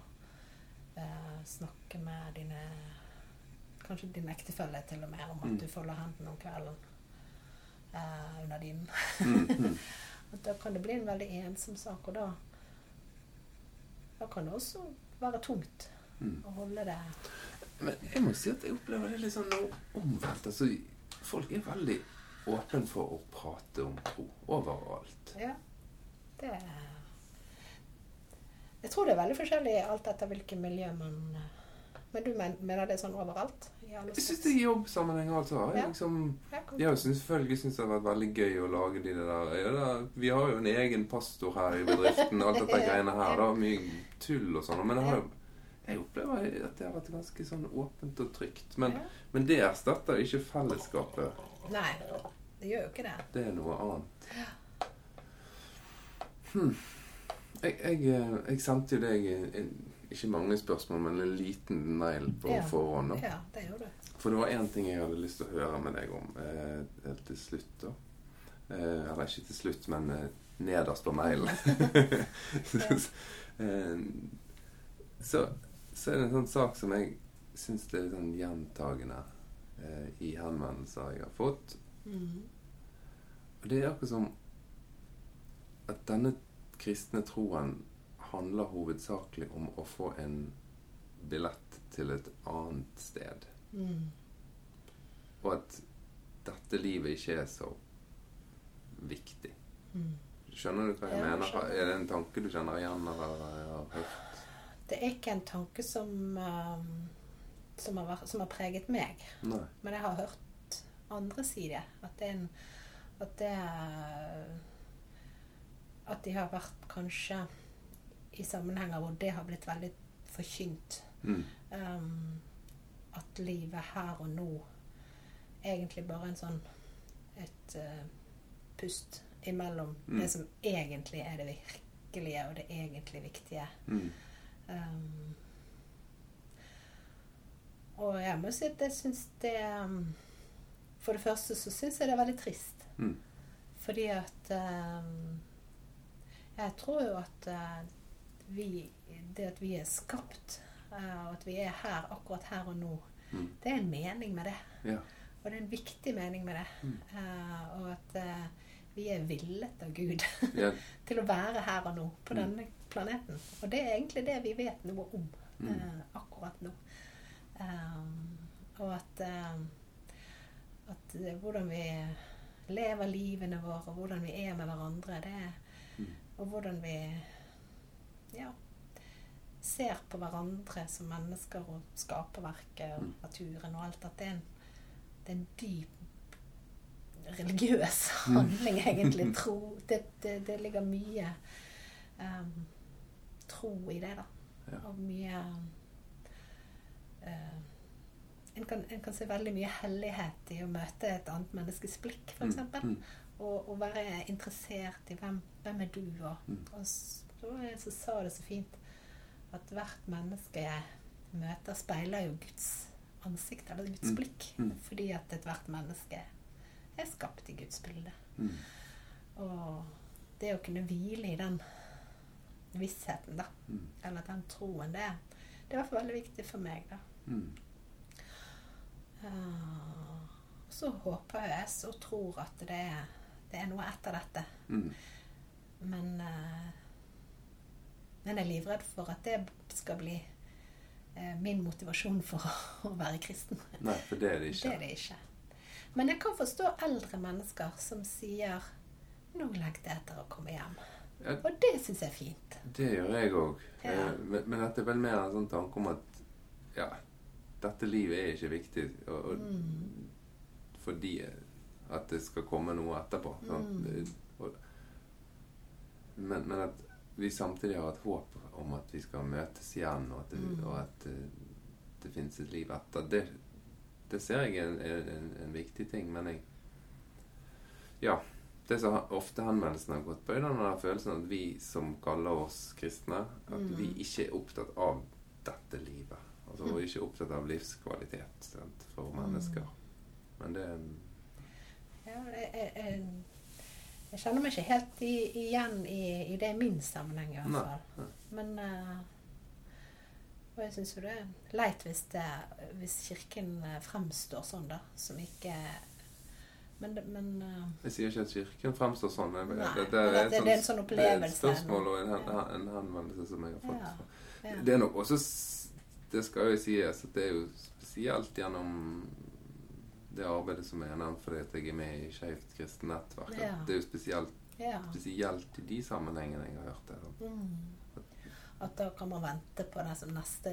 Speaker 2: eh, snakke med dine Kanskje din ektefelle til og med om at
Speaker 1: Mm.
Speaker 2: du folder hendene om kvelden eh, under din.
Speaker 1: Mm. Mm.
Speaker 2: Da kan det bli en veldig ensom sak, og da, da kan det også være tungt
Speaker 1: Mm.
Speaker 2: å holde det
Speaker 1: Men jeg må si at jeg opplever det litt sånn omvendt. Altså, folk er veldig åpne for å prate om tro overalt.
Speaker 2: Ja. Det Jeg tror det er veldig forskjellig alt etter hvilket miljø man Men du mener det er sånn overalt?
Speaker 1: Jeg syns det er jobbsammenheng og alt så har jeg liksom Jeg jo selvfølgelig syntes det har vært veldig gøy å lage de der ja, Vi har jo en egen pastor her i bedriften, alt dette greiene her. Da, mye tull og sånn. Men jeg, har, jeg opplever at det har vært ganske sånn åpent og trygt. Men, men det erstatter ikke fellesskapet.
Speaker 2: Nei, det gjør jo ikke det.
Speaker 1: Det er noe annet. Hm. Jeg, jeg, eh, jeg sendte jo deg en, ikke mange spørsmål, men en liten mail på
Speaker 2: Ja.
Speaker 1: forhånd.
Speaker 2: Ja, det gjør du.
Speaker 1: For det var én ting jeg hadde lyst til å høre med deg om eh, helt til slutt. da. Eh, eller ikke til slutt, men eh, nederst på mailen. eh, så, så er det en sånn sak som jeg syns er litt sånn gjentagende eh, i henvendelser jeg har fått.
Speaker 2: Mm.
Speaker 1: Og det er akkurat som at denne kristne troen handler hovedsakelig om å få en billett til et annet sted.
Speaker 2: Mm.
Speaker 1: Og at dette livet ikke er så viktig.
Speaker 2: Mm.
Speaker 1: Skjønner du hva jeg
Speaker 2: jeg
Speaker 1: mener?
Speaker 2: skjønner.
Speaker 1: Er det en tanke du kjenner igjen, eller har hørt?
Speaker 2: Det er ikke en tanke som, um, som, har, vært- som har preget meg.
Speaker 1: Nei.
Speaker 2: Men jeg har hørt andre si det. At det er en At det At de har vært kanskje i sammenhenger hvor det har blitt veldig forkynt.
Speaker 1: Mm.
Speaker 2: Um, at livet her og nå egentlig bare en sånn et uh, pust imellom
Speaker 1: Mm.
Speaker 2: det som egentlig er det virkelige og det egentlig viktige.
Speaker 1: Mm.
Speaker 2: Um, og jeg må si at jeg syns det um, For det første så syns jeg det er veldig trist.
Speaker 1: Mm.
Speaker 2: Fordi at Jeg tror jo at uh, vi Det at vi er skapt, uh, og at vi er her akkurat her og nå,
Speaker 1: Mm.
Speaker 2: det er en mening med det.
Speaker 1: Ja.
Speaker 2: Og det er en viktig mening med det.
Speaker 1: Mm.
Speaker 2: Uh, og at uh, vi er villet av Gud
Speaker 1: yeah.
Speaker 2: til å være her og nå på
Speaker 1: Mm.
Speaker 2: denne planeten. Og det er egentlig det vi vet noe om eh, akkurat nå. Og at, eh, at eh, hvordan vi lever livene våre, og hvordan vi er med hverandre, det er,
Speaker 1: Mm.
Speaker 2: og hvordan vi ja, ser på hverandre som mennesker og skaperverket og
Speaker 1: Mm.
Speaker 2: naturen og alt, at det er en, det er en dyp religiøs
Speaker 1: Mm.
Speaker 2: handling, egentlig. Tro. Det, det, det ligger mye um, tro i det, da.
Speaker 1: Ja.
Speaker 2: Og mye uh, en, kan, en kan se veldig mye hellighet i å møte et annet menneskes blikk, f.eks.
Speaker 1: Mm. Mm.
Speaker 2: Og, og være interessert i hvem, hvem er du, og,
Speaker 1: Mm.
Speaker 2: og så var det en som sa det så fint, at hvert menneske jeg møter, speiler jo Guds ansikt, eller Guds
Speaker 1: Mm.
Speaker 2: blikk.
Speaker 1: Mm.
Speaker 2: Fordi at ethvert menneske er skapt i Guds bilde.
Speaker 1: Mm.
Speaker 2: Og det å kunne hvile i den vissheten, da,
Speaker 1: Mm.
Speaker 2: eller den troen, det, det er hvert fall veldig viktig for meg, da.
Speaker 1: Mm.
Speaker 2: Eh, så håper jeg så tror at det er, det er noe etter dette.
Speaker 1: Mm.
Speaker 2: Men, eh, men jeg er livredd for at det skal bli eh, min motivasjon for å være kristen.
Speaker 1: Nei, for det er det
Speaker 2: Det
Speaker 1: ikke.
Speaker 2: er det ikke. Men jeg kan forstå eldre mennesker som sier 'Nå lengter jeg etter å komme hjem'.
Speaker 1: Ja.
Speaker 2: Og det syns jeg er fint.
Speaker 1: Det gjør jeg òg.
Speaker 2: Ja.
Speaker 1: Men, men dette er vel mer en sånn tanke om at ja, dette livet er ikke viktig og, og,
Speaker 2: Mm.
Speaker 1: fordi at det skal komme noe etterpå.
Speaker 2: Mm.
Speaker 1: Og, men, men at vi samtidig har et håp om at vi skal møtes igjen, og at det,
Speaker 2: Mm.
Speaker 1: og at det, det finnes et liv etter. Det, det ser jeg er en, er en, en viktig ting, men jeg Ja. Det som ofte henvendelsen har gått på, er den følelsen at vi som kaller oss kristne, at
Speaker 2: Mm.
Speaker 1: vi ikke er opptatt av dette livet. Altså,
Speaker 2: Mm.
Speaker 1: er ikke opptatt av livskvalitet sant, for mennesker. Men det
Speaker 2: Ja, jeg, jeg, jeg, kjenner meg ikke helt i, igjen i, i det i min sammenheng, i hvert fall.
Speaker 1: nei.
Speaker 2: Men uh, Og jeg syns jo det er leit hvis, det, hvis Kirken eh, fremstår sånn, da. Som ikke Men, men uh,
Speaker 1: Jeg sier ikke at Kirken fremstår sånn. Jeg,
Speaker 2: Nei,
Speaker 1: det,
Speaker 2: det, er, det- er en sånn
Speaker 1: Det er et spørsmål og en, ja. en henvendelse som jeg har fått.
Speaker 2: Ja, ja.
Speaker 1: Det er nok også Det skal jo sies at det er jo spesielt gjennom det arbeidet som har nevnt fordi at jeg er med i Skeivt kristent nettverk.
Speaker 2: Ja.
Speaker 1: Det er jo spesielt, spesielt i de sammenhengene jeg har hørt det.
Speaker 2: Mm. At da kan man vente på det som neste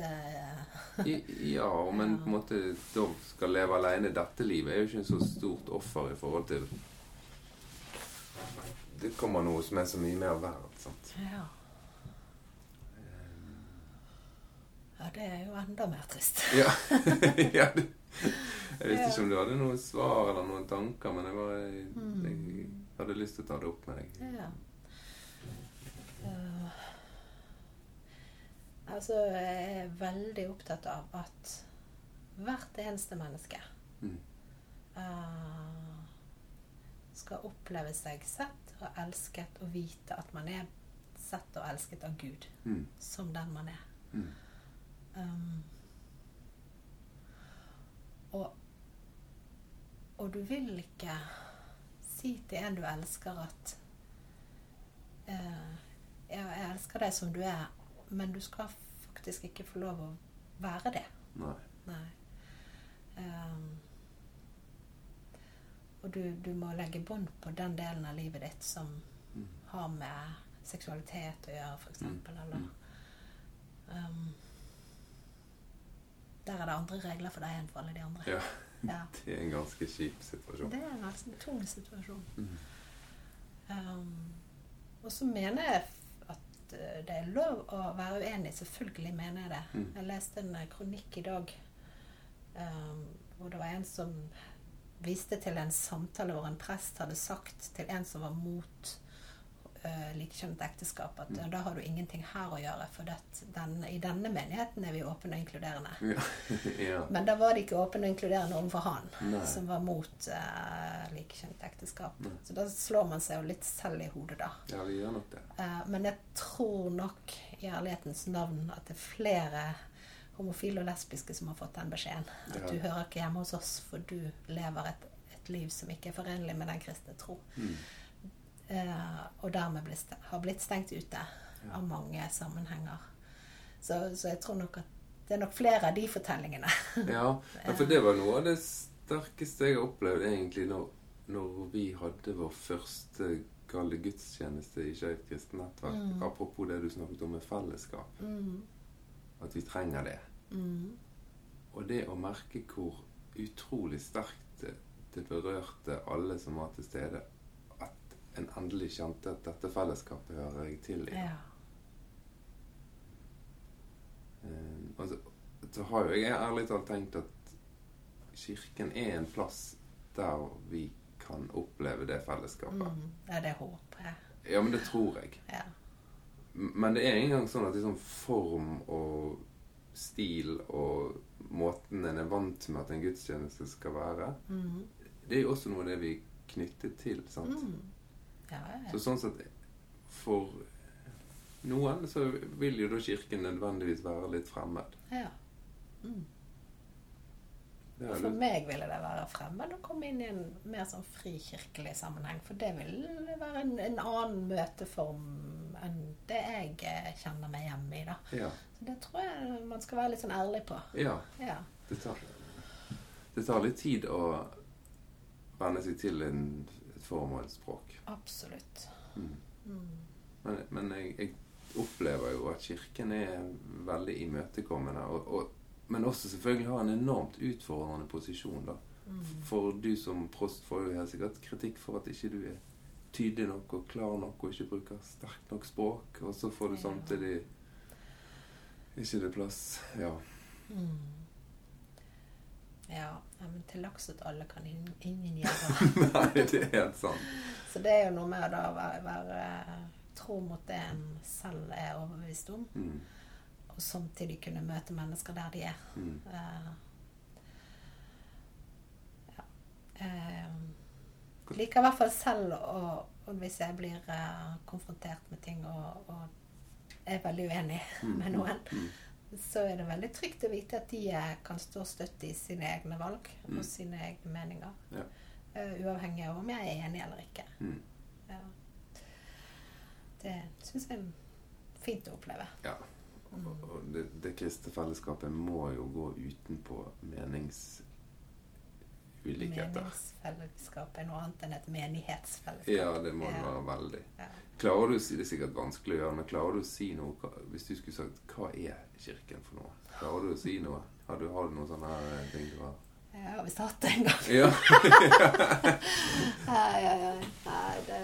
Speaker 1: I, ja, om en
Speaker 2: Ja.
Speaker 1: på en måte da skal leve alene dette livet, er jo ikke en så stort offer i forhold til Det kommer noe som er så mye mer verdt. sant?
Speaker 2: Ja. Ja, det er jo enda mer trist.
Speaker 1: Ja. ja det, jeg visste ikke om du hadde noen svar eller noen tanker, men jeg, bare, jeg hadde lyst til å ta det opp med deg.
Speaker 2: Ja. Uh, altså, jeg er veldig opptatt av at hvert eneste menneske
Speaker 1: Mm.
Speaker 2: eh, skal oppleve seg sett og elsket og vite at man er sett og elsket av Gud
Speaker 1: Mm.
Speaker 2: som den man er.
Speaker 1: Mm.
Speaker 2: Um, og, og du vil ikke si til en du elsker at eh, ja, 'Jeg elsker deg som du er', men du skal faktisk ikke få lov å være det.
Speaker 1: Nei.
Speaker 2: Nei. Um, og du, du må legge bånd på den delen av livet ditt som
Speaker 1: Mm.
Speaker 2: har med seksualitet å gjøre, f.eks.
Speaker 1: Mm.
Speaker 2: Eller um, Der er det andre regler for deg enn for alle de andre.
Speaker 1: Ja.
Speaker 2: Ja.
Speaker 1: Det er en ganske kjip situasjon.
Speaker 2: Det er en ganske tung situasjon.
Speaker 1: Mm.
Speaker 2: Um, og så mener jeg at eh, det er lov å være uenig. Selvfølgelig mener jeg det.
Speaker 1: Mm.
Speaker 2: Jeg leste en eh, kronikk i dag um, hvor det var en som viste til en samtale hvor en prest hadde sagt til en som var mot uh, likekjønnet ekteskap, at
Speaker 1: Mm.
Speaker 2: eh, da har du ingenting her å gjøre, for det, den, i denne menigheten er vi åpne og inkluderende.
Speaker 1: Ja. ja.
Speaker 2: Men da var de ikke åpne og inkluderende overfor han,
Speaker 1: Nei.
Speaker 2: som var mot uh, likekjønnet ekteskap.
Speaker 1: Nei.
Speaker 2: Så da slår man seg jo litt selv i hodet, da.
Speaker 1: ja, vi gjør nok det.
Speaker 2: Uh, men jeg tror nok i ærlighetens navn at det er flere homofile og lesbiske som har fått den beskjeden. At
Speaker 1: Ja.
Speaker 2: du hører ikke hjemme hos oss, for du lever et, et liv som ikke er forenlig med den kristne tro.
Speaker 1: Mm.
Speaker 2: Eh, og dermed ble, har blitt stengt ute av mange sammenhenger. Så, så jeg tror nok at det er nok flere av de fortellingene.
Speaker 1: Ja, for det var noe av det sterkeste jeg har opplevd egentlig når, når vi hadde vår første kalde gudstjeneste i Skeivt kristent nettverk.
Speaker 2: Mm.
Speaker 1: Apropos det du snakket om med fellesskap.
Speaker 2: Mm.
Speaker 1: At vi trenger det.
Speaker 2: Mm.
Speaker 1: Og det å merke hvor utrolig sterkt det, berørte alle som var til stede, en endelig kjente at dette fellesskapet hører jeg til i.
Speaker 2: Ja.
Speaker 1: Um, altså, så har jo jeg ærlig talt tenkt at kirken er en plass der vi kan oppleve det fellesskapet.
Speaker 2: Mm. ja, det håper jeg.
Speaker 1: Ja, men det tror jeg.
Speaker 2: Ja.
Speaker 1: Men det er engang sånn at liksom form og stil og måten en er vant med at en gudstjeneste skal være,
Speaker 2: Mm.
Speaker 1: det er jo også noe av det vi er knyttet til. sant?
Speaker 2: Mm. Ja, ja.
Speaker 1: Så sånn sett for noen så vil jo da kirken nødvendigvis være litt fremmed.
Speaker 2: ja. Mm. For meg ville det være fremmed å komme inn i en mer sånn frikirkelig sammenheng. For det vil være en, en annen møteform enn det jeg eh, kjenner meg hjemme i. da.
Speaker 1: Ja.
Speaker 2: Så det tror jeg man skal være litt sånn ærlig på.
Speaker 1: ja.
Speaker 2: Ja.
Speaker 1: Det tar, det tar litt tid å venne seg til en, form og et språk.
Speaker 2: Absolutt.
Speaker 1: Mm.
Speaker 2: Mm.
Speaker 1: Men, men jeg, jeg opplever jo at Kirken er veldig imøtekommende. Og, og, men også selvfølgelig har en enormt utfordrende posisjon. da.
Speaker 2: Mm.
Speaker 1: For du som prost får jo helt sikkert kritikk for at ikke du er tydelig nok og klar nok og ikke bruker sterkt nok språk. Og så får du samtidig ikke det plass. Ja.
Speaker 2: Mm. Ja, men til laks at alle kan ingen, ingen gjøre.
Speaker 1: Nei, det er helt sant.
Speaker 2: Så det er jo noe med å da være, være tro mot det en selv er overbevist om,
Speaker 1: Mm.
Speaker 2: og samtidig kunne møte mennesker der de er.
Speaker 1: Mm.
Speaker 2: Uh, ja. uh, liker i hvert fall selv å hvis jeg blir uh, konfrontert med ting og, og er veldig uenig
Speaker 1: Mm.
Speaker 2: med noen,
Speaker 1: Mm.
Speaker 2: Så er det veldig trygt å vite at de eh, kan stå støtt i sine egne valg
Speaker 1: Mm.
Speaker 2: og sine egne meninger.
Speaker 1: Ja.
Speaker 2: Uh, uavhengig av om jeg er enig eller ikke.
Speaker 1: Mm.
Speaker 2: Ja. Det syns jeg er fint å oppleve.
Speaker 1: Ja.
Speaker 2: Mm.
Speaker 1: Og og det, det kristne fellesskapet må jo gå utenpå meningsulikheter.
Speaker 2: Meningsfellesskap er noe annet enn et menighetsfellesskap.
Speaker 1: Ja, det må det være veldig.
Speaker 2: Ja.
Speaker 1: Klarer du å si, Det er sikkert vanskelig å gjøre, men klarer du å si noe Hvis du skulle sagt hva er Kirken for noe? Klarer du å si noe? Har du, har du noen sånne eh, ting du har
Speaker 2: Jeg har visst hatt det en gang.
Speaker 1: Ja.
Speaker 2: Nei, nei, nei. det...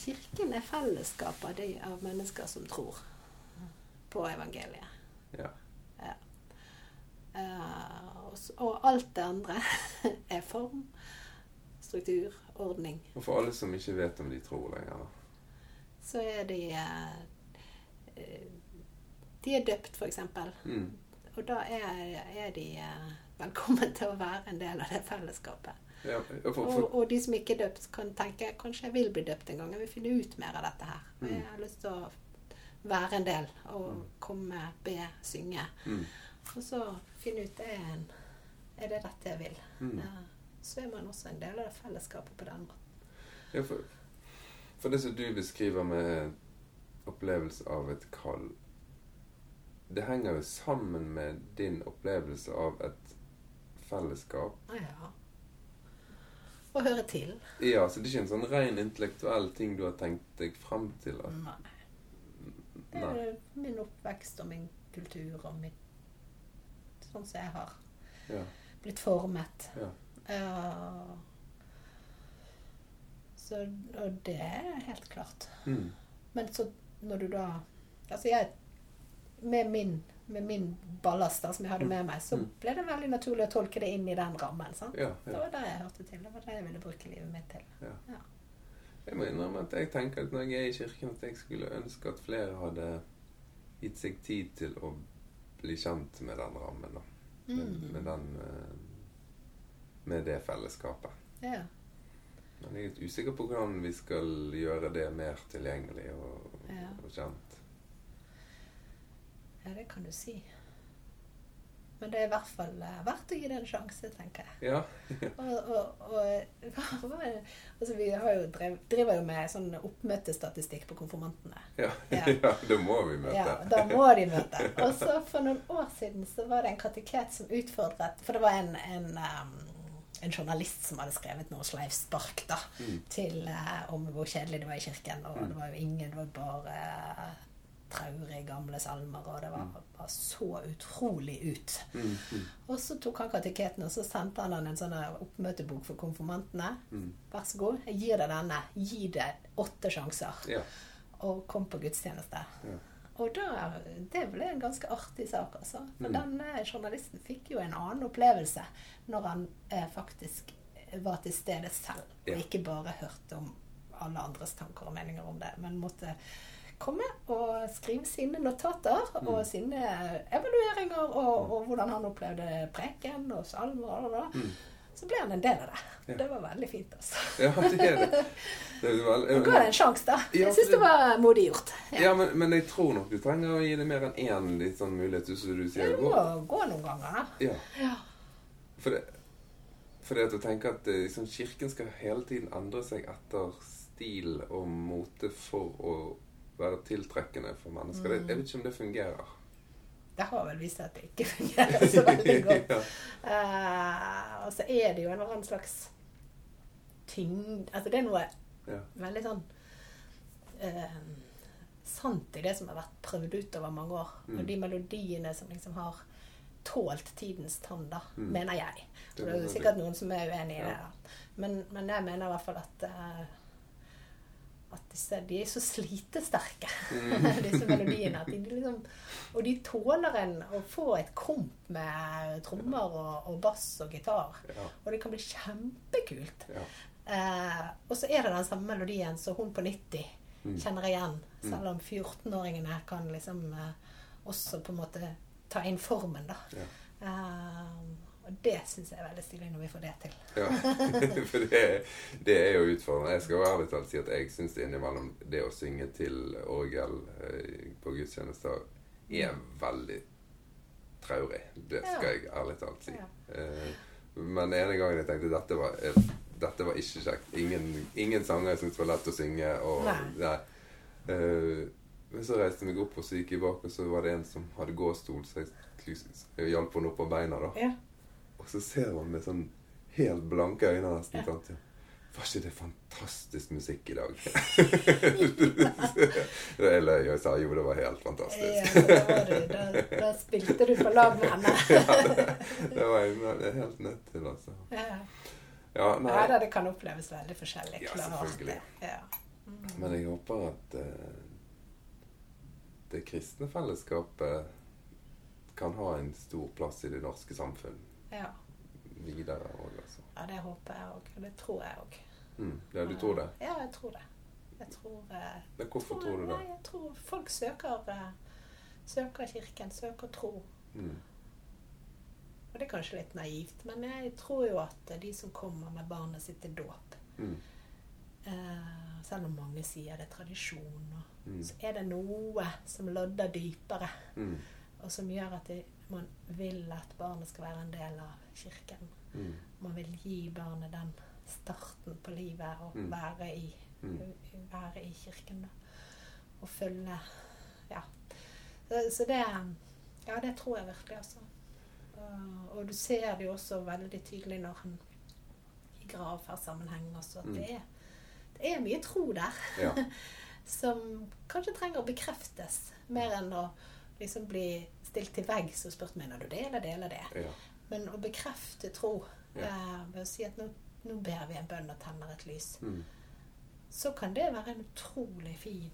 Speaker 2: Kirken er fellesskap av, mennesker som tror på evangeliet.
Speaker 1: ja.
Speaker 2: ja. og, s- og alt det andre er form, struktur, ordning.
Speaker 1: Og for alle som ikke vet om de tror lenger.
Speaker 2: Så er de eh, eh, De er døpt, f.eks.
Speaker 1: Mm.
Speaker 2: Og da er, er de eh, velkommen til å være en del av det fellesskapet.
Speaker 1: Ja, for, for,
Speaker 2: Og, og de som ikke er døpt, kan tenke kanskje jeg vil bli døpt en gang. Jeg vil finne ut mer av dette her. Mm. jeg har lyst til å være en del og
Speaker 1: Mm.
Speaker 2: komme, be, synge.
Speaker 1: mm.
Speaker 2: Og så finne ut det er, en, er det dette jeg vil.
Speaker 1: Mm.
Speaker 2: Ja. Så er man også en del av det fellesskapet på den måten.
Speaker 1: Ja, for, for det som du beskriver med opplevelse av et kall Det henger jo sammen med din opplevelse av et fellesskap.
Speaker 2: Ja. Å høre til.
Speaker 1: Ja, så det er ikke en sånn ren intellektuell ting du har tenkt deg frem til? At,
Speaker 2: Nei. Det
Speaker 1: nei.
Speaker 2: er min oppvekst og min kultur og min Sånn som jeg har
Speaker 1: Ja.
Speaker 2: Blitt formet.
Speaker 1: Ja.
Speaker 2: Ja. Så, og det er helt klart.
Speaker 1: Mm.
Speaker 2: Men så når du da Altså jeg Med min, med min ballast da, som jeg hadde med meg, så
Speaker 1: Mm.
Speaker 2: ble det veldig naturlig å tolke det inn i den rammen. sant?
Speaker 1: Ja,
Speaker 2: Det var det jeg hørte til. Det var det jeg ville bruke livet mitt til.
Speaker 1: Ja.
Speaker 2: Ja.
Speaker 1: Jeg må innrømme at jeg tenker at når jeg er i kirken, at jeg skulle ønske at flere hadde gitt seg tid til å bli kjent med den rammen. da. Med,
Speaker 2: Mm.
Speaker 1: med, den, eh, med det fellesskapet.
Speaker 2: Ja.
Speaker 1: Men jeg er litt usikker på hvordan vi skal gjøre det mer tilgjengelig og,
Speaker 2: Ja.
Speaker 1: og kjent.
Speaker 2: ja, det kan du si. Men det er i hvert fall eh, verdt å gi det en sjanse, tenker jeg.
Speaker 1: Ja.
Speaker 2: Og, og, og, altså, vi har jo drev, driver jo med sånn oppmøtestatistikk på konfirmantene.
Speaker 1: Ja.
Speaker 2: Ja.
Speaker 1: ja, da må vi møte.
Speaker 2: Ja, da må de møte. Og så for noen år siden så var det en kateket som utfordret For det var en, en, um, en journalist som hadde skrevet noe sleivspark da,
Speaker 1: Mm.
Speaker 2: til uh, om hvor kjedelig det var i kirken. Og det var jo ingen, det var bare traurige, gamle salmer, og det var, var så utrolig ut.
Speaker 1: Mm, mm,
Speaker 2: Og så tok han kateketen, og så sendte han en sånn oppmøtebok for konfirmantene.
Speaker 1: mm.
Speaker 2: Vær så god, jeg gir deg denne. Gi det åtte sjanser.
Speaker 1: Ja.
Speaker 2: Og kom på gudstjeneste.
Speaker 1: Ja.
Speaker 2: Og da, det ble en ganske artig sak, altså. For
Speaker 1: Mm.
Speaker 2: denne journalisten fikk jo en annen opplevelse når han eh, faktisk var til stede selv,
Speaker 1: Ja.
Speaker 2: og ikke bare hørte om alle andres tanker og meninger om det, men måtte komme og skrive sine notater
Speaker 1: Mm.
Speaker 2: og sine evalueringer og, og hvordan han opplevde preken og salmer og bla.
Speaker 1: Mm.
Speaker 2: så ble han en del av det.
Speaker 1: Ja.
Speaker 2: Det var veldig fint, altså.
Speaker 1: Ja, det er det. det er vel,
Speaker 2: Og ga det en sjanse, da.
Speaker 1: Ja,
Speaker 2: Jeg syns det var modig gjort.
Speaker 1: ja, men, men jeg tror nok du trenger å gi det mer enn én litt sånn mulighet, som du sier.
Speaker 2: det må gå noen ganger, da.
Speaker 1: Ja.
Speaker 2: Ja.
Speaker 1: For det, for det at jeg tenker at eh, liksom, kirken skal hele tiden endre seg etter stil og mote for å være tiltrekkende for mennesker. Det, jeg vet ikke om det fungerer.
Speaker 2: Det har vel vist seg at det ikke fungerer så veldig godt.
Speaker 1: ja.
Speaker 2: uh, og så er det jo en annen slags tyngd Altså det er noe
Speaker 1: Ja.
Speaker 2: veldig sånn uh, sant i det som har vært prøvd ut over mange år.
Speaker 1: Mm.
Speaker 2: Og de melodiene som liksom har tålt tidens tann, da,
Speaker 1: Mm.
Speaker 2: mener jeg.
Speaker 1: Det
Speaker 2: Og det er jo sikkert noen som er uenig i
Speaker 1: Ja.
Speaker 2: det. da. Men, men jeg mener i hvert fall at eh, at disse, de er så slitesterke, disse melodiene. At de liksom, og de tåler en å få et komp med trommer og, og bass og gitar.
Speaker 1: Ja.
Speaker 2: Og det kan bli kjempekult.
Speaker 1: Ja.
Speaker 2: Eh, og så er det den samme melodien som hun på 90
Speaker 1: Mm.
Speaker 2: kjenner igjen.
Speaker 1: Mm.
Speaker 2: Selv om 14-åringene kan liksom eh, også på en måte ta inn formen, da.
Speaker 1: Ja.
Speaker 2: Eh, og det syns jeg er veldig stilig når vi får det til.
Speaker 1: Ja, for det, det er jo utfordrende. Jeg skal jo ærlig talt si at jeg syns innimellom det å synge til orgel eh, på gudstjenester er veldig traurig. Det skal jeg ærlig talt si. Men den ene gangen jeg tenkte dette var, eh, dette var ikke kjekt. Ingen, ingen sanger jeg syntes var lett å synge. Og,
Speaker 2: Nei.
Speaker 1: nei. Eh, men så reiste jeg meg opp, og så gikk jeg bak, og så var det en som hadde gåstol, så jeg hjalp henne opp på beina. da.
Speaker 2: Ja.
Speaker 1: Og så ser hun med sånn helt blanke øyne nesten.
Speaker 2: Ja.
Speaker 1: sant? Ja. Var ikke det fantastisk musikk i dag? jeg løy og sa jo, det var helt fantastisk.
Speaker 2: ja, det var du, da, da spilte du på lag med henne.
Speaker 1: det var jeg helt nødt til, altså.
Speaker 2: Ja.
Speaker 1: Ja, nei.
Speaker 2: Ja, det kan oppleves veldig forskjellig.
Speaker 1: Ja,
Speaker 2: klart
Speaker 1: selvfølgelig.
Speaker 2: Ja. Mm.
Speaker 1: Men jeg håper at uh, det kristne fellesskapet kan ha en stor plass i det norske samfunn
Speaker 2: Ja.
Speaker 1: videre òg, altså.
Speaker 2: ja, det håper jeg òg. Og det tror jeg òg.
Speaker 1: Mm. Ja, du tror det?
Speaker 2: Ja, jeg tror det. Jeg tror, eh,
Speaker 1: Men hvorfor tror du det?
Speaker 2: Nei, jeg tror folk søker, eh, søker kirken, søker tro.
Speaker 1: Mm.
Speaker 2: Og det er kanskje litt naivt, men jeg tror jo at de som kommer med barnet sitt til dåp
Speaker 1: Mm.
Speaker 2: eh, Selv om mange sier det er tradisjon, og,
Speaker 1: Mm.
Speaker 2: så er det noe som lodder dypere,
Speaker 1: Mm.
Speaker 2: og som gjør at det, man vil at barnet skal være en del av kirken.
Speaker 1: Mm.
Speaker 2: Man vil gi barnet den starten på livet og
Speaker 1: Mm.
Speaker 2: være, i,
Speaker 1: Mm.
Speaker 2: være i kirken. Da. Og følge Ja. Så, så det Ja, det tror jeg virkelig, altså. Og, og du ser det jo også veldig tydelig når han i gravferdssammenheng også, at
Speaker 1: Mm.
Speaker 2: det, er, det er mye tro der.
Speaker 1: Ja.
Speaker 2: som kanskje trenger å bekreftes, mer enn å liksom bli stilt til veggs og spurt mener du det eller det eller det.
Speaker 1: ja.
Speaker 2: Men å bekrefte tro
Speaker 1: Ja.
Speaker 2: eh, ved å si at nå, nå ber vi en bønn og tenner et lys,
Speaker 1: Mm.
Speaker 2: så kan det være en utrolig fin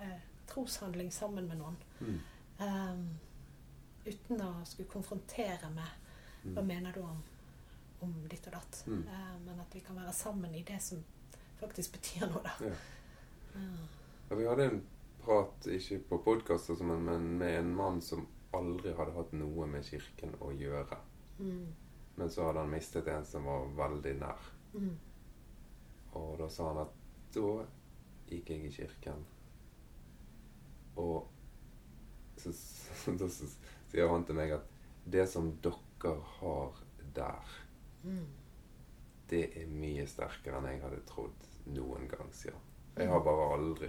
Speaker 2: eh, troshandling sammen med noen.
Speaker 1: Mm.
Speaker 2: Eh, uten å skulle konfrontere med hva
Speaker 1: Mm.
Speaker 2: mener du om, om ditt og datt.
Speaker 1: Mm.
Speaker 2: Eh, men at vi kan være sammen i det som faktisk betyr noe, da.
Speaker 1: Ja.
Speaker 2: Ja.
Speaker 1: Vi hadde en prat, ikke på podkast, men, men med en mann som aldri hadde hatt noe med kirken å gjøre.
Speaker 2: Mm.
Speaker 1: Men så hadde han mistet en som var veldig nær.
Speaker 2: Mm.
Speaker 1: Og da sa han at da gikk jeg i kirken. Og så, så, da så sier han til meg at det som dere har der,
Speaker 2: Mm.
Speaker 1: det er mye sterkere enn jeg hadde trodd noen gang, sier han. Jeg har bare aldri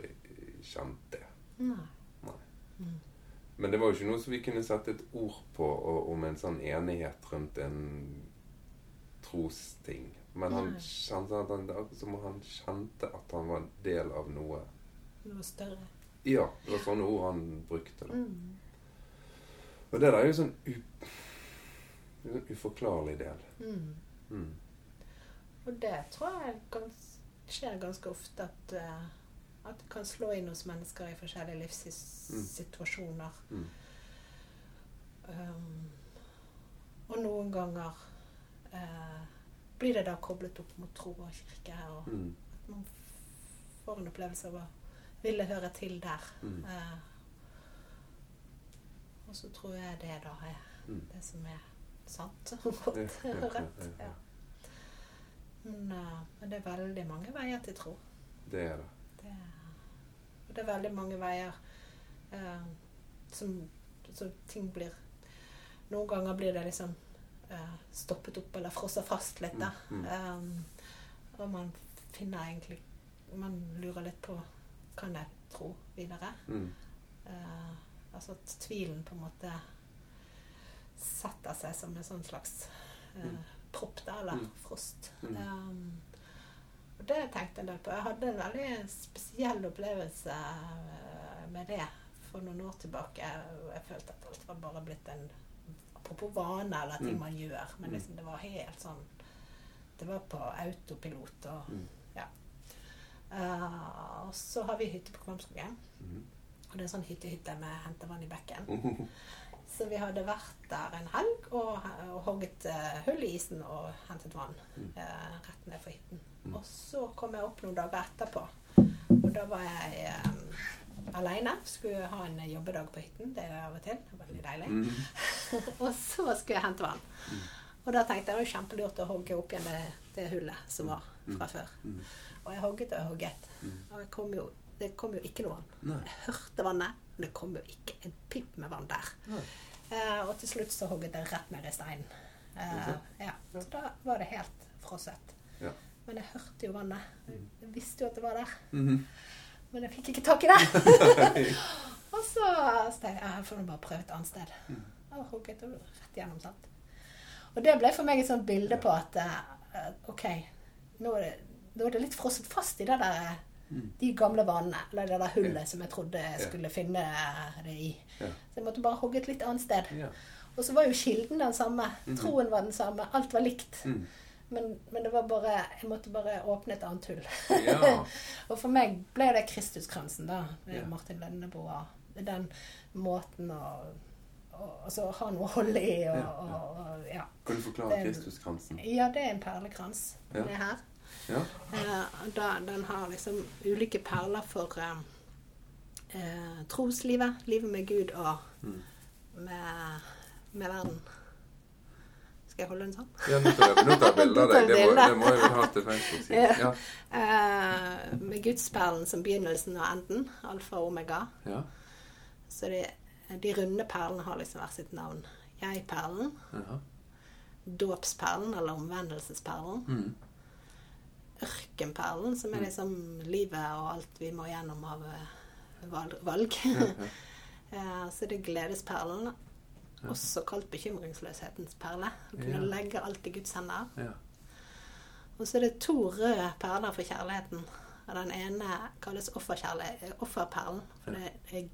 Speaker 1: kjent det.
Speaker 2: Nei.
Speaker 1: Nei.
Speaker 2: Mm.
Speaker 1: Men det var jo ikke noe som vi kunne sette et ord på og, om en sånn enighet rundt en trosting. Men han han, er som han kjente at han var del av noe.
Speaker 2: Noe større.
Speaker 1: Ja, det var sånne ord han brukte. da.
Speaker 2: Mm.
Speaker 1: Og det der er jo sånn u, en uforklarlig del.
Speaker 2: Mm.
Speaker 1: Mm.
Speaker 2: Og det tror jeg gans, skjer ganske ofte at, eh, at det kan slå inn hos mennesker i forskjellige livssituasjoner.
Speaker 1: Mm.
Speaker 2: Um, og noen ganger eh, blir det da koblet opp mot tro og kirke, og
Speaker 1: Mm.
Speaker 2: at man får en opplevelse av å ville høre til der.
Speaker 1: Mm.
Speaker 2: Eh, og så tror jeg det da er
Speaker 1: Mm.
Speaker 2: det som er sant og godt og rett.
Speaker 1: Ja.
Speaker 2: Men, uh, men det er veldig mange veier til tro.
Speaker 1: Det er det.
Speaker 2: Det er, og det er veldig mange veier eh, som, som ting blir Noen ganger blir det liksom eh, stoppet opp eller frosset fast litt, da.
Speaker 1: Mm,
Speaker 2: Um, og man finner egentlig Man lurer litt på Kan jeg tro videre?
Speaker 1: Mm.
Speaker 2: Uh, altså at tvilen på en måte setter seg som en sånn slags
Speaker 1: uh,
Speaker 2: propp, da, eller
Speaker 1: Mm.
Speaker 2: frost. Um, og det tenkte jeg på. Jeg hadde en veldig spesiell opplevelse eh, med det for noen år tilbake. Jeg følte at alt var bare blitt en Apropos vane eller ting
Speaker 1: Mm.
Speaker 2: man gjør. Men
Speaker 1: Mm.
Speaker 2: liksom, det var helt sånn Det var på autopilot og
Speaker 1: Mm.
Speaker 2: ja. Uh, og så har vi hytte på Kvamskogen.
Speaker 1: Mm.
Speaker 2: Og det er sånn hytte-hytte med hentevann i bekken.
Speaker 1: Mm.
Speaker 2: Så vi hadde vært der en helg og, og hogget uh, hull i isen og hentet vann
Speaker 1: Mm.
Speaker 2: eh, rett ned for hytten.
Speaker 1: Mm.
Speaker 2: Og så kom jeg opp noen dager etterpå. Og da var jeg um, aleine. Skulle ha en jobbedag på hytten. Det er av og til. Veldig deilig.
Speaker 1: Mm.
Speaker 2: og så skulle jeg hente vann. Og da tenkte jeg det var kjempelurt å hogge opp igjen det, det hullet som var fra før.
Speaker 1: Mm.
Speaker 2: Og jeg hogget og jeg hogget.
Speaker 1: Mm.
Speaker 2: Og jeg kom jo, det kom jo ikke noe vann.
Speaker 1: Nei.
Speaker 2: Jeg hørte vannet, men det kom jo ikke en pip med vann der. Eh, og til slutt så hogget jeg rett ned i steinen. Eh, ja. Så da var det helt frosset.
Speaker 1: Ja.
Speaker 2: Men jeg hørte jo vannet. Jeg visste jo at det var der.
Speaker 1: Mhm.
Speaker 2: Men jeg fikk ikke tak i det. og så, så tenkte jeg jeg får bare prøve et annet sted.
Speaker 1: Mm.
Speaker 2: Og hogget og rett gjennom. sant? Og det ble for meg et sånt bilde på at uh, OK, nå er, det, nå er det litt frosset fast i det der,
Speaker 1: Mm.
Speaker 2: De gamle vannene. Eller det der hullet
Speaker 1: Ja.
Speaker 2: som jeg trodde jeg
Speaker 1: Ja.
Speaker 2: skulle finne det i.
Speaker 1: Ja.
Speaker 2: Så jeg måtte bare hogge et litt annet sted.
Speaker 1: Ja.
Speaker 2: Og så var jo kilden den samme.
Speaker 1: Mhm.
Speaker 2: Troen var den samme. Alt var likt.
Speaker 1: Mm.
Speaker 2: Men, men det var bare, jeg måtte bare åpne et annet hull.
Speaker 1: Ja.
Speaker 2: og for meg ble det Kristuskransen, da. Med
Speaker 1: Ja.
Speaker 2: Martin Lønneboa. Den måten å altså, ha noe å holde i og,
Speaker 1: Ja, ja.
Speaker 2: og, og ja.
Speaker 1: Kan du forklare Kristuskransen?
Speaker 2: ja, det er en perlekrans.
Speaker 1: Ja.
Speaker 2: Den er her.
Speaker 1: Ja.
Speaker 2: Eh, da, den har liksom ulike perler for eh, eh, troslivet, livet med Gud og
Speaker 1: Mm.
Speaker 2: med, med verden. Skal jeg holde den sånn?
Speaker 1: Ja, nå tar jeg bilde av deg. Det må, det må jeg jo ha til Facebook-siden. Ja.
Speaker 2: Eh, med gudsperlen som begynnelsen og enden. Alfa og omega.
Speaker 1: Ja.
Speaker 2: Så de, de runde perlene har liksom hvert sitt navn. Jeg-perlen, dåpsperlen eller omvendelsesperlen.
Speaker 1: Mm.
Speaker 2: Ørkenperlen, som er liksom livet og alt vi må gjennom av eh, valg. Så det er gledesperlen. Også kalt bekymringsløshetens perle. Å kunne legge alt i Guds hender. Og så er det to røde perler for kjærligheten. Og den ene kalles offerperlen. For det er,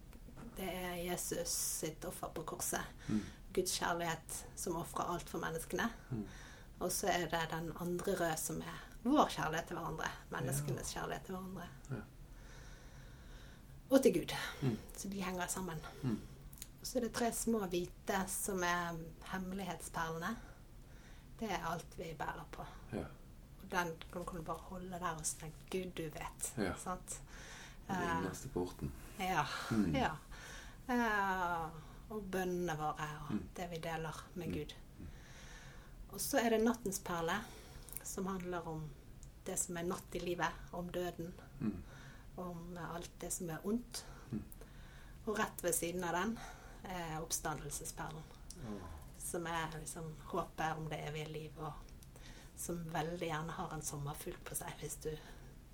Speaker 2: det er Jesus sitt offer på korset.
Speaker 1: Mm.
Speaker 2: Guds kjærlighet som ofrer alt for menneskene.
Speaker 1: Mm.
Speaker 2: Og så er det den andre røde som er vår kjærlighet til hverandre. Menneskenes kjærlighet til hverandre.
Speaker 1: Ja.
Speaker 2: Og til Gud.
Speaker 1: Mm.
Speaker 2: Så de henger sammen.
Speaker 1: Mm.
Speaker 2: Og så er det tre små hvite som er hemmelighetsperlene. Det er alt vi bærer på.
Speaker 1: Ja.
Speaker 2: Og den kan du bare holde der og tenke Gud, du vet.
Speaker 1: Ja.
Speaker 2: Sant?
Speaker 1: Den
Speaker 2: Eh,
Speaker 1: innerste porten.
Speaker 2: ja.
Speaker 1: Mm.
Speaker 2: ja. Eh, og bønnene våre og
Speaker 1: Mm.
Speaker 2: det vi deler med
Speaker 1: Mm.
Speaker 2: Gud. Og så er det nattens perle, som handler om det som er natt i livet, om døden,
Speaker 1: Mm.
Speaker 2: om alt det som er ondt.
Speaker 1: Mm.
Speaker 2: Og rett ved siden av den er oppstandelsesperlen,
Speaker 1: Oh.
Speaker 2: som er liksom håpet om det evige liv, og som veldig gjerne har en sommerfugl på seg, hvis du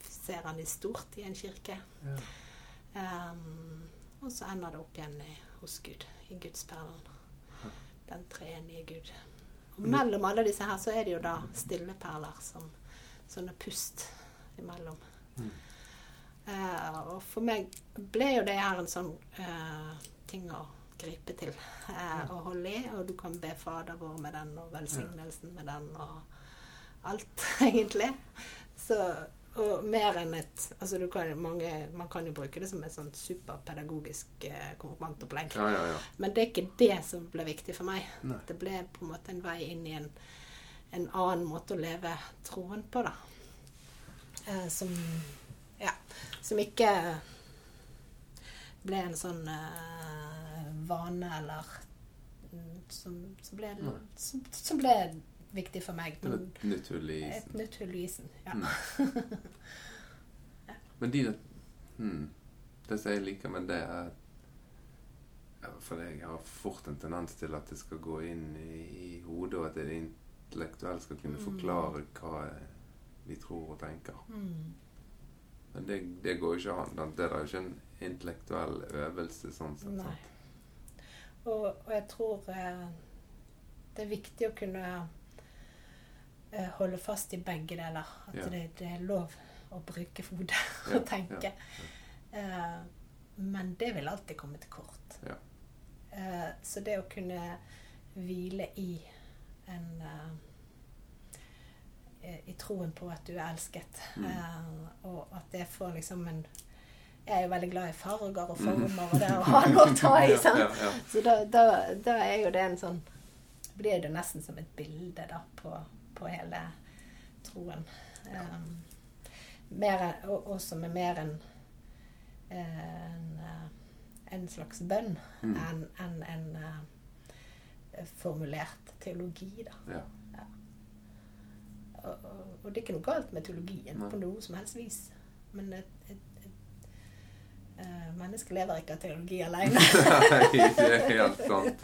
Speaker 2: ser den i stort i en kirke.
Speaker 1: Ja.
Speaker 2: Um, og så ender det opp igjen i, hos Gud, i Gudsperlen. Den treenige Gud. Mellom alle disse her så er det jo da stille perler som sånne pust imellom.
Speaker 1: Mm.
Speaker 2: Eh, og for meg ble jo det her en sånn eh, ting å gripe til eh, og holde i. Og du kan be Fader vår med den, og velsignelsen med den, og alt, egentlig. Så, og mer enn et altså du kan, mange, Man kan jo bruke det som et sånt superpedagogisk eh, konfirmantopplegg.
Speaker 1: Ja, ja, ja.
Speaker 2: Men det er ikke det som ble viktig for meg.
Speaker 1: Nei.
Speaker 2: Det ble på en måte en vei inn i en, en annen måte å leve troen på, da. Eh, som ja, som ikke ble en sånn eh, vane eller mm, som, som, ble, som, som ble viktig for meg. Men
Speaker 1: et nytt hull i
Speaker 2: et
Speaker 1: isen.
Speaker 2: nytt hull i isen. Ja.
Speaker 1: Mm. Men de hmm, Det som jeg liker med det, er For jeg har fort en tendens til at det skal gå inn i, i hodet, og at det intellektuelle skal kunne
Speaker 2: Mm.
Speaker 1: forklare hva vi tror og tenker.
Speaker 2: Mm.
Speaker 1: Men det, det går ikke an. Det er jo ikke en intellektuell øvelse sånn sett.
Speaker 2: Nei. Og, og jeg tror eh, det er viktig å kunne holde fast i begge deler. At
Speaker 1: Ja.
Speaker 2: det, det er lov å bruke hodet
Speaker 1: Ja,
Speaker 2: og tenke.
Speaker 1: ja,
Speaker 2: Eh, men det vil alltid komme til kort.
Speaker 1: Ja.
Speaker 2: Eh, så det å kunne hvile i en eh, I troen på at du er elsket,
Speaker 1: Mm.
Speaker 2: eh, og at det får liksom en Jeg er jo veldig glad i farger og
Speaker 1: Mm.
Speaker 2: former, og det å ha noe å ta i. sant?
Speaker 1: Ja, ja,
Speaker 2: Så da, da, da er jo det en sånn Blir det nesten som et bilde da på, på hele troen. Um, mer, enn- og, og som er mer enn en, eh, en slags bønn
Speaker 1: Mm.
Speaker 2: enn en, en eh, formulert teologi, da.
Speaker 1: ja.
Speaker 2: Og, og, og det er ikke noe galt med teologien
Speaker 1: Nei.
Speaker 2: på noe som helst vis. Men et, et, et eh, menneske lever ikke av teologi alene.
Speaker 1: Nei, det er helt sant.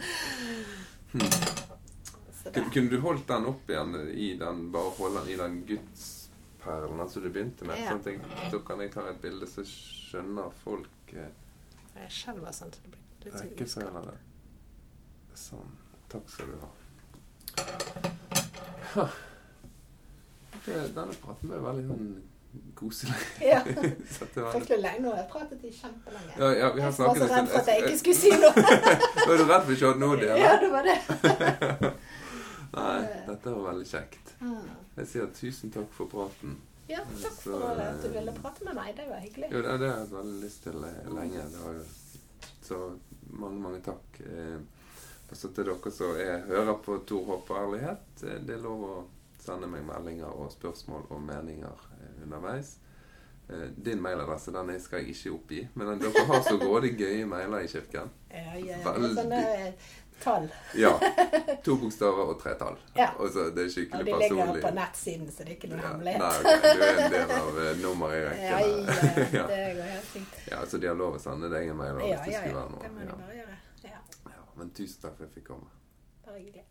Speaker 2: Det,
Speaker 1: Kunne, du holdt den opp igjen i den, bare holde den i den gudsperlen altså du begynte med?
Speaker 2: Ja.
Speaker 1: Sånn jeg, da kan jeg ta et bilde, så skjønner folk eh,
Speaker 2: jeg skjelver sånn. så det blir litt
Speaker 1: rekkefølgen av. Sånn. Takk skal du ha. Ha. Det, denne praten ble veldig sånn koselig.
Speaker 2: Ja.
Speaker 1: Det
Speaker 2: Fryktelig lenge nå. Jeg pratet i kjempelenge.
Speaker 1: ja, ja, vi har
Speaker 2: Jeg var så redd for at jeg ikke skulle si noe.
Speaker 1: Var du redd for ikke å ha noe å dele?
Speaker 2: Ja, det var det.
Speaker 1: Nei, dette var veldig kjekt.
Speaker 2: Mm.
Speaker 1: Jeg sier tusen takk for praten.
Speaker 2: Ja, takk
Speaker 1: Så,
Speaker 2: for at du
Speaker 1: eh,
Speaker 2: ville prate med meg. Det var hyggelig.
Speaker 1: Jo, det, det har jeg veldig lyst til eh, lenge. Så mange, mange takk. Og så til dere som er, hører på Tor Håp og ærlighet. Eh, Det er lov å sende meg meldinger og spørsmål og meninger eh, underveis. Eh, Din mailadresse den skal jeg ikke oppgi, men dere har så grådig gøye mailer i kirken.
Speaker 2: Ja, ja, ja.
Speaker 1: Veldig.
Speaker 2: Sånne eh, tall.
Speaker 1: Ja. To bokstaver og tre tall.
Speaker 2: Ja.
Speaker 1: Og så det er
Speaker 2: Og
Speaker 1: skikkelig
Speaker 2: de ligger
Speaker 1: personlig.
Speaker 2: på nettsiden, så det er ikke noe
Speaker 1: Ja,
Speaker 2: hemmelighet.
Speaker 1: Nei, ok, du er en del av uh, nummeret i rekken.
Speaker 2: ja, ja,
Speaker 1: Ja.
Speaker 2: det går helt fint.
Speaker 1: Ja, så de har lov å sende deg en mail hvis
Speaker 2: Ja,
Speaker 1: det
Speaker 2: ja,
Speaker 1: skulle
Speaker 2: ja.
Speaker 1: være noe.
Speaker 2: Det må de
Speaker 1: Ja.
Speaker 2: bare gjøre. Ja,
Speaker 1: Ja, men tusen takk for at jeg fikk komme.
Speaker 2: bare hyggelig.